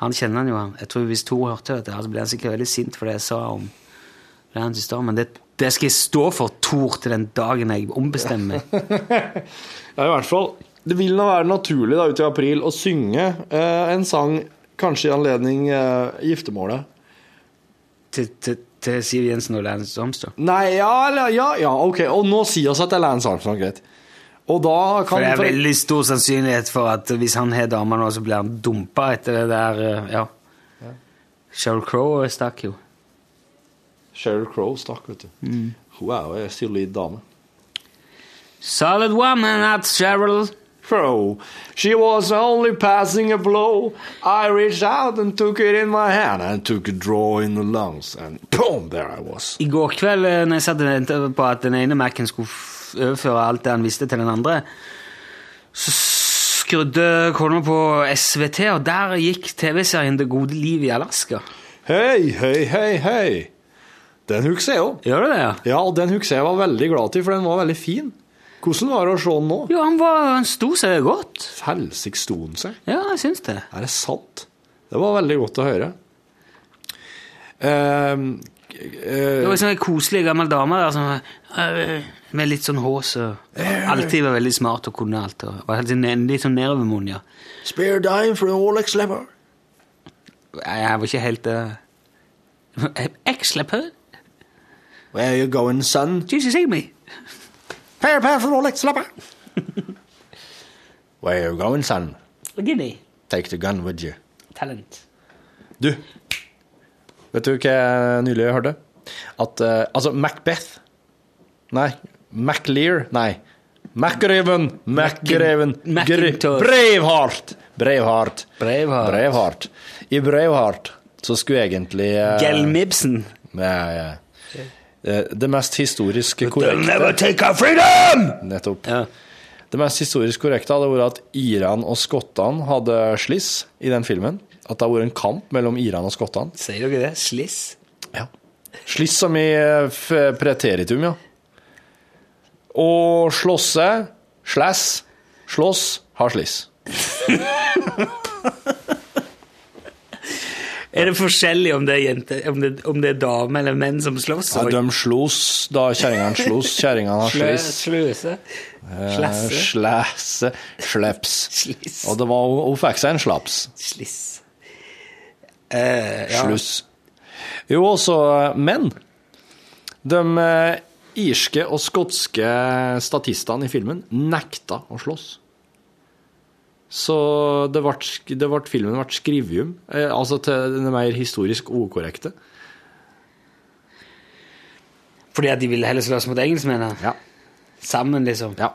han kjenner han jo. Jeg tror Hvis Tor hørte dette, så ble han sikkert veldig sint for det jeg sa om Lance i stad, men det, det skal jeg stå for, Tor, til den dagen jeg ombestemmer meg. Ja, i hvert fall. Det vil nå være naturlig da, ute i april å synge eh, en sang, kanskje i anledning eh, giftermålet. til, til, til Siv Jensen og Lance Armstrong. Nei, ja, ja, ja, ok. Og nå sier oss at det er Lance Armstrong, greit. Og da kan For det er veldig stor sannsynlighet for at hvis han har dame nå, så blir han dumpa etter det der eh, Ja. Sheryl Crow stakk jo. Sheryl Crow stakk, vet du. Mm. Hun er jo en solid dame. Solid woman, that's Sheryl. Crow, she was only passing a blow. I reached out and took it in my hand and took a draw in the lungs, and boom, there I was. I går kveld, eh, når jeg satt og ventet på at den ene Mac-en skulle overføre alt det han visste til den andre, så skrudde kona på SVT, og der gikk TV-serien Det gode liv i Alaska. Hei, hei, hei, hei. Den husker jeg òg. Gjør du det, ja? Ja, den husker jeg var veldig glad til, for den var veldig fin. Hvordan var det å se han nå? Jo, han, var, han sto seg godt. Helsike sto han seg. Ja, jeg syns det. Er det sant? Det var veldig godt å høre. Uh, uh, Det var en sånn koselig gammel dame der som uh, med litt sånn hås og alltid var veldig smart og kunne alt. Og var helt sånn- litt sånn nedovermunn, ja. Spare dime for Alex Lever. Jeg var ikke helt uh, x-lepper? Where are you going, son? See me? Spare dime for Rolex, slapp av. Where are you going, son? Guinea. Take the gun with you. Talent. Du, vet du hva jeg nylig hørte? At uh, Altså, Macbeth Nei, Maclear Nei. MacGreven MacGreven Macintosh. Braveheart! Braveheart. Braveheart. Braveheart. I Braveheart så skulle egentlig uh, Gelmibsen. Ja, ja, ja. Eh, Det mest historisk korrekte take our freedom! Nettopp. Ja. Det mest historisk korrekte hadde vært at Iran og skottene hadde sliss i den filmen. At det har vært en kamp mellom Iran og skottene. Sier dere det? Sliss? Ja. Sliss som i eh, preteritum, ja. Og slåsse, slæss, slåss, har sliss. Er det forskjellig om det er jente, om det, om det er dame eller menn som slåss? Ja, de slåss da kjerringene slåss, kjerringene har Slø- sliss. Sløse? Eh, Slæse, sleps. Sliss? Og det var, hun fikk seg en slaps. Sliss. Eh, ja. Sluss. Jo, også eh, menn. De eh, irske og skotske statistene i filmen nekta å slåss. Så det ble, det ble, filmen ble skrivium, eh, altså til det mer historisk ukorrekte. Fordi at de ville heller slåss mot engelskmennene? Ja. Sammen, liksom? ja.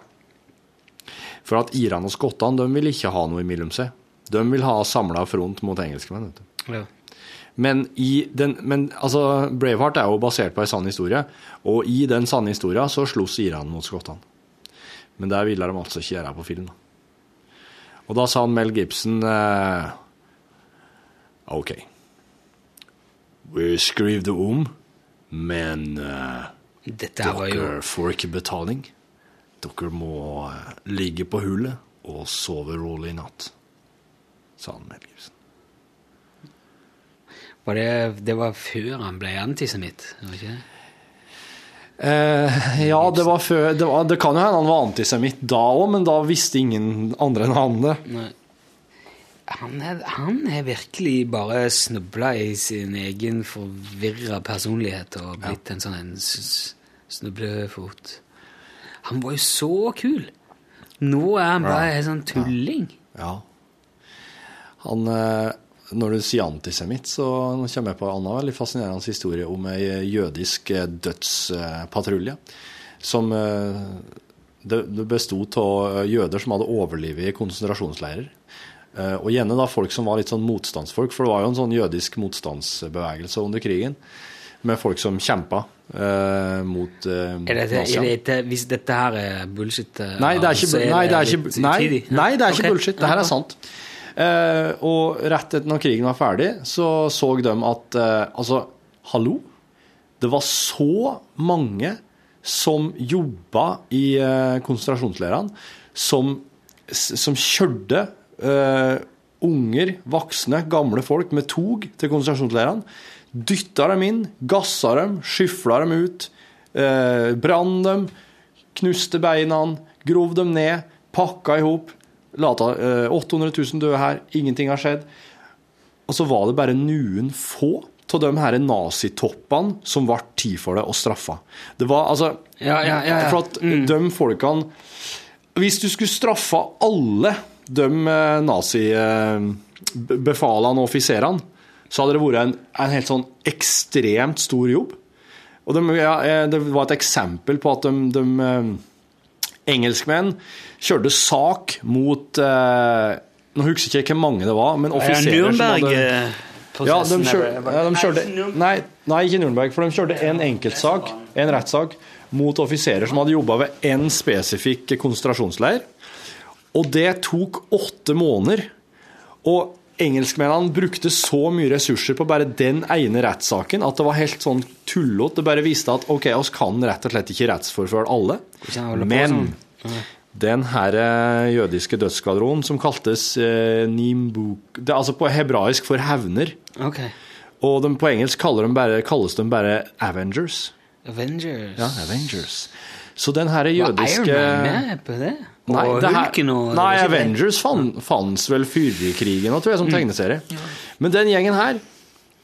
For at Iran og skottene de vil ikke ha noe imellom seg. De vil ha samla front mot engelskmenn. Ja. Men, i den, men altså, Braveheart er jo basert på en sann historie, og i den sanne historien så sloss Iran mot skottene. Men det ville de altså ikke gjøre på film. da. Og da sa han Mel Gibson eh, OK. Vi skriver det om, men eh, dere får ikke betaling. Dere må eh, ligge på hullet og sove rolig i natt, sa han Mel Gibson. var det, det var før han ble antisemitt? ikke? Eh, ja, det var før det, var, det kan jo hende han var antisemitt da òg, men da visste ingen andre enn han det. Han er, han er virkelig bare snubla i sin egen forvirra personlighet og blitt en sånn en snublefot. Han var jo så kul! Nå er han bare en sånn tulling. Ja. Han eh, Når du sier antisemitt, så kommer jeg på en annen veldig fascinerende historie om ei jødisk eh, dødspatrulje. Som eh, Det det bestod av jøder som hadde overlivet i konsentrasjonsleirer. Eh, Og gjerne da folk som var litt sånn motstandsfolk, for det var jo en sånn jødisk motstandsbevegelse under krigen. Med folk som kjempa eh, mot eh, Er det, er naziene. det, hvis dette her er bullshit eh, Nei, det er ikke, nei, det er ikke, nei, nei, er ikke bullshit. Det her er sant. Eh, og rett etter når krigen var ferdig, så så de at eh, Altså, hallo? Det var så mange som jobba i eh, konsentrasjonsleirene, som, som kjørte eh, unger, voksne, gamle folk med tog til konsentrasjonsleirene. Dytta dem inn, gassa dem, skyfla dem ut, eh, brann dem, knuste beina, grov dem ned, pakka i hop. Lata eh, 800 000 døde her, ingenting har skjedd. Og så var det bare noen få av de her nazitoppene som ble tid for det og straffa. Det var altså Ja, ja, ja. For at de folkene Hvis du skulle straffa alle de eh, nazibefalene og offiserene, så hadde det vært en, en helt sånn ekstremt stor jobb. Og de, eh, det var et eksempel på at de, de eh, engelskmenn kjørte sak mot eh, Nå husker jeg ikke hvor mange det var, men offiserer som hadde ja, de kjørte, ja, de kjørte Nei, nei, nei, ikke Nürnberg, for de kjørte en enkeltsak, en rettssak, mot offiserer som hadde jobba ved én spesifikk konsentrasjonsleir. Og det tok åtte måneder. Og engelskmennene brukte så mye ressurser på bare den ene rettssaken at det var helt sånn tullete. Det bare viste at ok, oss kan rett og slett ikke rettsforfølge alle. Men sånn? den her eh, jødiske dødsskvadronen som kaltes eh, Nimbuk Det er altså på hebraisk for hevner. Okay. Og de, på engelsk de bare, kalles de bare Avengers. Avengers. Ja, Avengers. Så den her Var jødiske Iron Man med på det? Nei, og det her, Hulken og nei? Avengers fann, fanns vel før i krigen, tror jeg, som tegneserie. Men den gjengen her,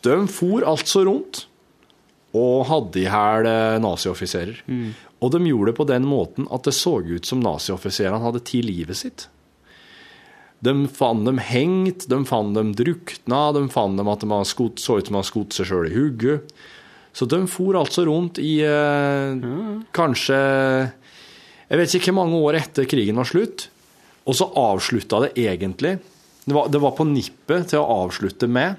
de for altså rundt og hadde i hæl nazioffiserer. Mm. Og de gjorde det på den måten at det så ut som nazioffiserene hadde tatt livet sitt. De fant dem hengt, de fant dem drukna, de fant dem at de hadde skot, så ut som de hadde skutt seg sjøl i hugget. Så de for altså rundt i eh, kanskje Jeg vet ikke hvor mange år etter krigen var slutt. Og så avslutta det egentlig det var, det var på nippet til å avslutte med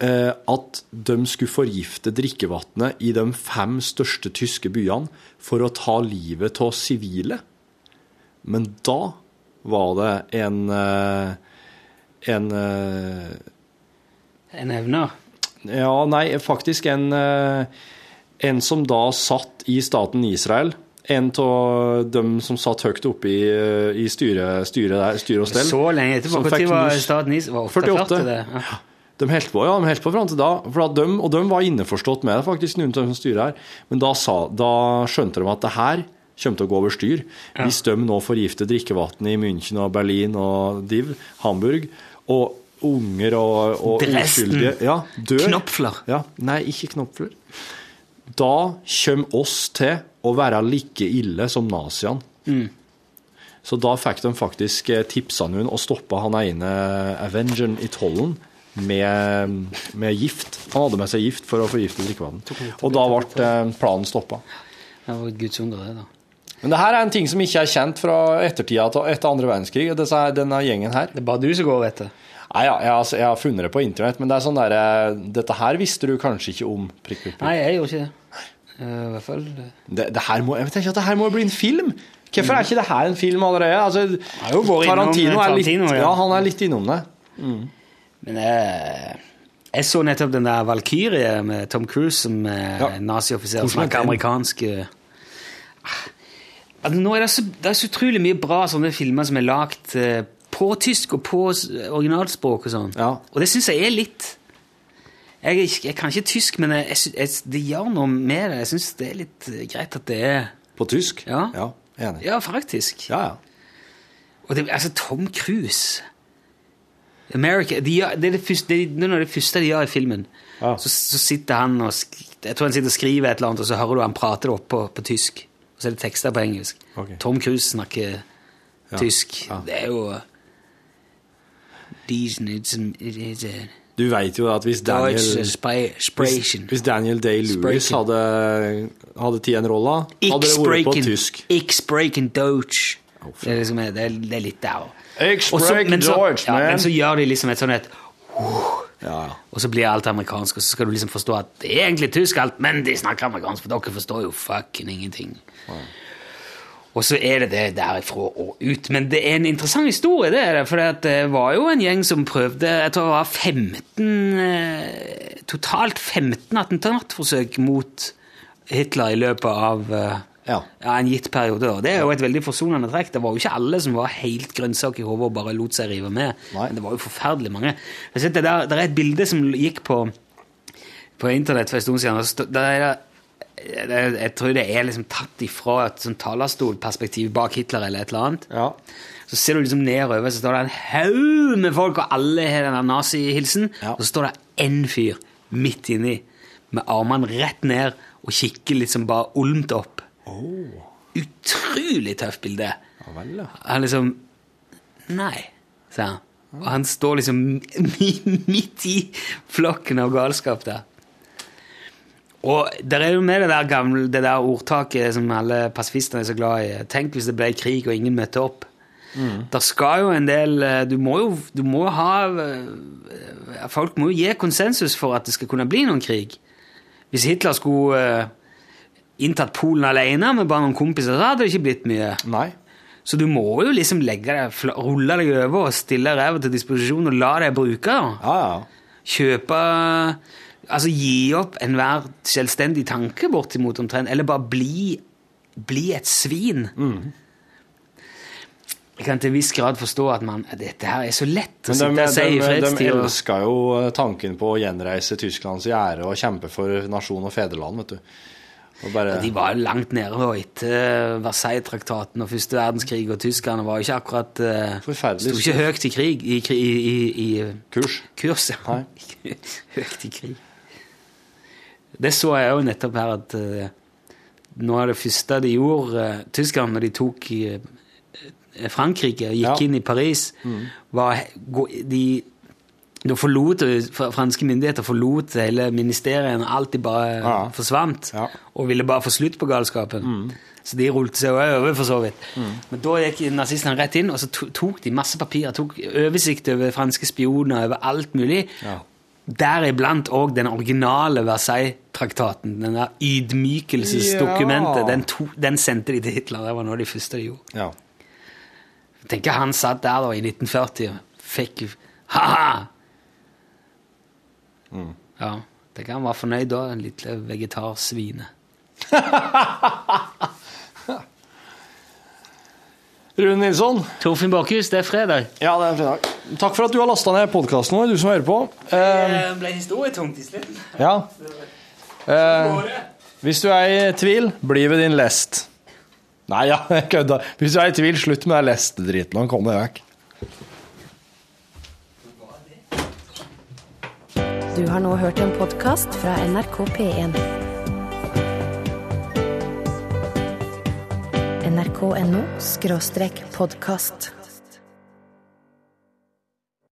eh, at de skulle forgifte drikkevannet i de fem største tyske byene for å ta livet av sivile. Men da var det en eh, en eh, En evner. ja, nei, faktisk en, eh, en som da satt i staten Israel. En av dem som satt høyt oppe i, eh, i styret styre styre og stell. Så lenge etterpå. Når var staten is? Var 48. 48? Det. Ja. De holdt på, ja, de helt på fram til da. For at de, og de var innforstått med det, faktisk, noen av dem som styrer her. Men da, sa, da skjønte de at det her kommer til å gå over styr. Hvis de nå forgifter drikkevannet i München og Berlin og Div, Hamburg, og unger og, og uskyldige ja, dør Knopfler. Ja, nei, ikke knopfler. Da kommer oss til å være like ille som naziene. Mm. Så da fikk de faktisk eh, tipsa noen og stoppa han ene Avengeren i tollen med, med gift. Han hadde med seg gift for å forgifte drikkevannet. Og da ble eh, planen stoppa. Det var guds under, det, da. Men det her er en ting som ikke er kjent fra ettertida etter andre verdenskrig. Denne gjengen her. Det er bare du som går etter. Nei, ja, jeg, har- jeg har funnet det på internett, men det er sånn der, eh, dette her visste du kanskje ikke om. Prikk, prikk, prikk. Nei, jeg gjorde ikke det. Eh, I hvert fall eh, Det, det her må, jeg tenker at det her må bli en film. Hvorfor er ikke det her en film allerede? Altså, Tarantino, er litt, ja. ja, han er litt innom det. Men jeg, jeg så nettopp den der Valkyrie med Tom Cruise som Ja. nazioffiser som er snakker amerikansk. eh. Altså, nå er det, så, det er så utrolig mye bra sånne filmer som er lagd på tysk og på originalspråk og sånn. Ja. Og det syns jeg er litt jeg, jeg kan ikke tysk, men jeg, jeg, det gjør noe med det. Jeg syns det er litt eh, greit at det er På tysk? Ja. ja enig. Ja, faktisk. Ja, ja. Og det, altså, Tom Cruise America, de det er det første, det, er det første de gjør i filmen. Ja. Så, så sitter han og Jeg tror han sitter og skriver et eller annet, og så hører du han prater det opp på, på tysk. Og så er det tekster på engelsk. Okay. Tom Cruise snakker tysk. Det er jo Du vet jo at hvis Daniel, hvis, hvis Daniel Day-Lewis hadde, hadde tatt en rolle, hadde det vært på tysk. Deutsch. Oh, det, er liksom, det, er, det er litt der. Sprechen men så- ja. Men så gjør de liksom et sånn et uh, ja. Og så blir alt amerikansk, og så skal du liksom forstå at det er egentlig tysk alt, men de snakker amerikansk, for dere forstår jo fucking ingenting. Og så er det det derifra og ut. Men det er en interessant historie, det er det. For det var jo en gjeng som prøvde Jeg tror det var 15 eh, Totalt 15 attentatforsøk mot Hitler i løpet av eh, Ja. ja, en gitt periode. Det er jo et veldig forsonende trekk. Det var jo ikke alle som var helt grønnsak i hodet og bare lot seg rive med. Nei. Men det var jo forferdelig mange. Det, der, der er et bilde som gikk på, på internett for en stund siden. og Der er det, jeg tror det er liksom tatt ifra et sånn talerstolperspektiv bak Hitler eller et eller annet. ja. Så ser du liksom nedover, så står det en haug med folk, og alle har den nazihilsen. Ja. Og så står det én fyr midt inni med armene rett ned og kikker liksom bare olmt opp. Utrolig tøft bilde. Ja vel, ja. Han liksom Nei, sa han. Og han står liksom midt i flokken av galskap der. Og der er jo med det der gamle, det der ordtaket som alle pasifistene er så glad i. Tenk hvis det ble krig og ingen møtte opp. Der skal jo en del eh, Du må jo, du må ha eh, Folk må jo gi konsensus for at det skal kunne bli noen krig. Hvis Hitler skulle eh, inntatt Polen alene med bare noen kompiser, så hadde det ikke blitt mye. Nei. Så du må jo liksom legge deg, rulle deg over og stille ræva til disposisjon og la deg bruke. Ja, ja. Kjøpe Altså gi opp enhver selvstendig tanke bortimot omtrent, eller bare bli, bli et svin. Jeg kan til en viss grad forstå at man, dette her er så lett å de, sitte og si i fredstid. de elska jo eh, tanken på å gjenreise Tysklands ære og kjempe for nasjon og fedreland, vet du. Bare, De var jo langt nede etter Versailles-traktaten og første verdenskrig, og tyskerne var jo ikke akkurat uh, Forferdelig Sto ikke høyt i krig i, i, i, i Kurs. kurs. ja. Høyt i krig. Det så jeg jo nettopp her at uh, noe av det første de gjorde, uh, tyskerne, når de tok uh, Frankrike og gikk Ja. Mm. inn i Paris, var de da forlot franske myndigheter forlot hele ministeriet, og alt de bare Ja. forsvant, Ja. og ville bare få slutt på galskapen. Så de rullte seg over, for så vidt. Men da gikk nazistene rett inn, og så tok de masse papirer, tok oversikt over franske spioner, over alt mulig. Ja. Deriblant òg den originale Versailles-traktaten. Den der ydmykelsesdokumentet. Ja. Den, to, den sendte de til Hitler. Det var noe av de første de gjorde. Ja. Tenk at han satt der da i 1940 og fikk Ha-ha! Ja, tenk at han var fornøyd da, den lille vegetarsvinet. Rune Nilsson, Torfinn Bakhus, det er fredag. ja, det er fredag. Takk for at du har lasta ned podkasten vår, du som hører på. Eh, Det ble historietungt i slutten. ja. Eh, hvis du er i tvil, bli ved din lest. Nei, ja, jeg kødda. Hvis du er i tvil, slutt med den lestedriten og kom deg vekk. Du har nå hørt en podkast fra NRK P1. NRK.no podkast.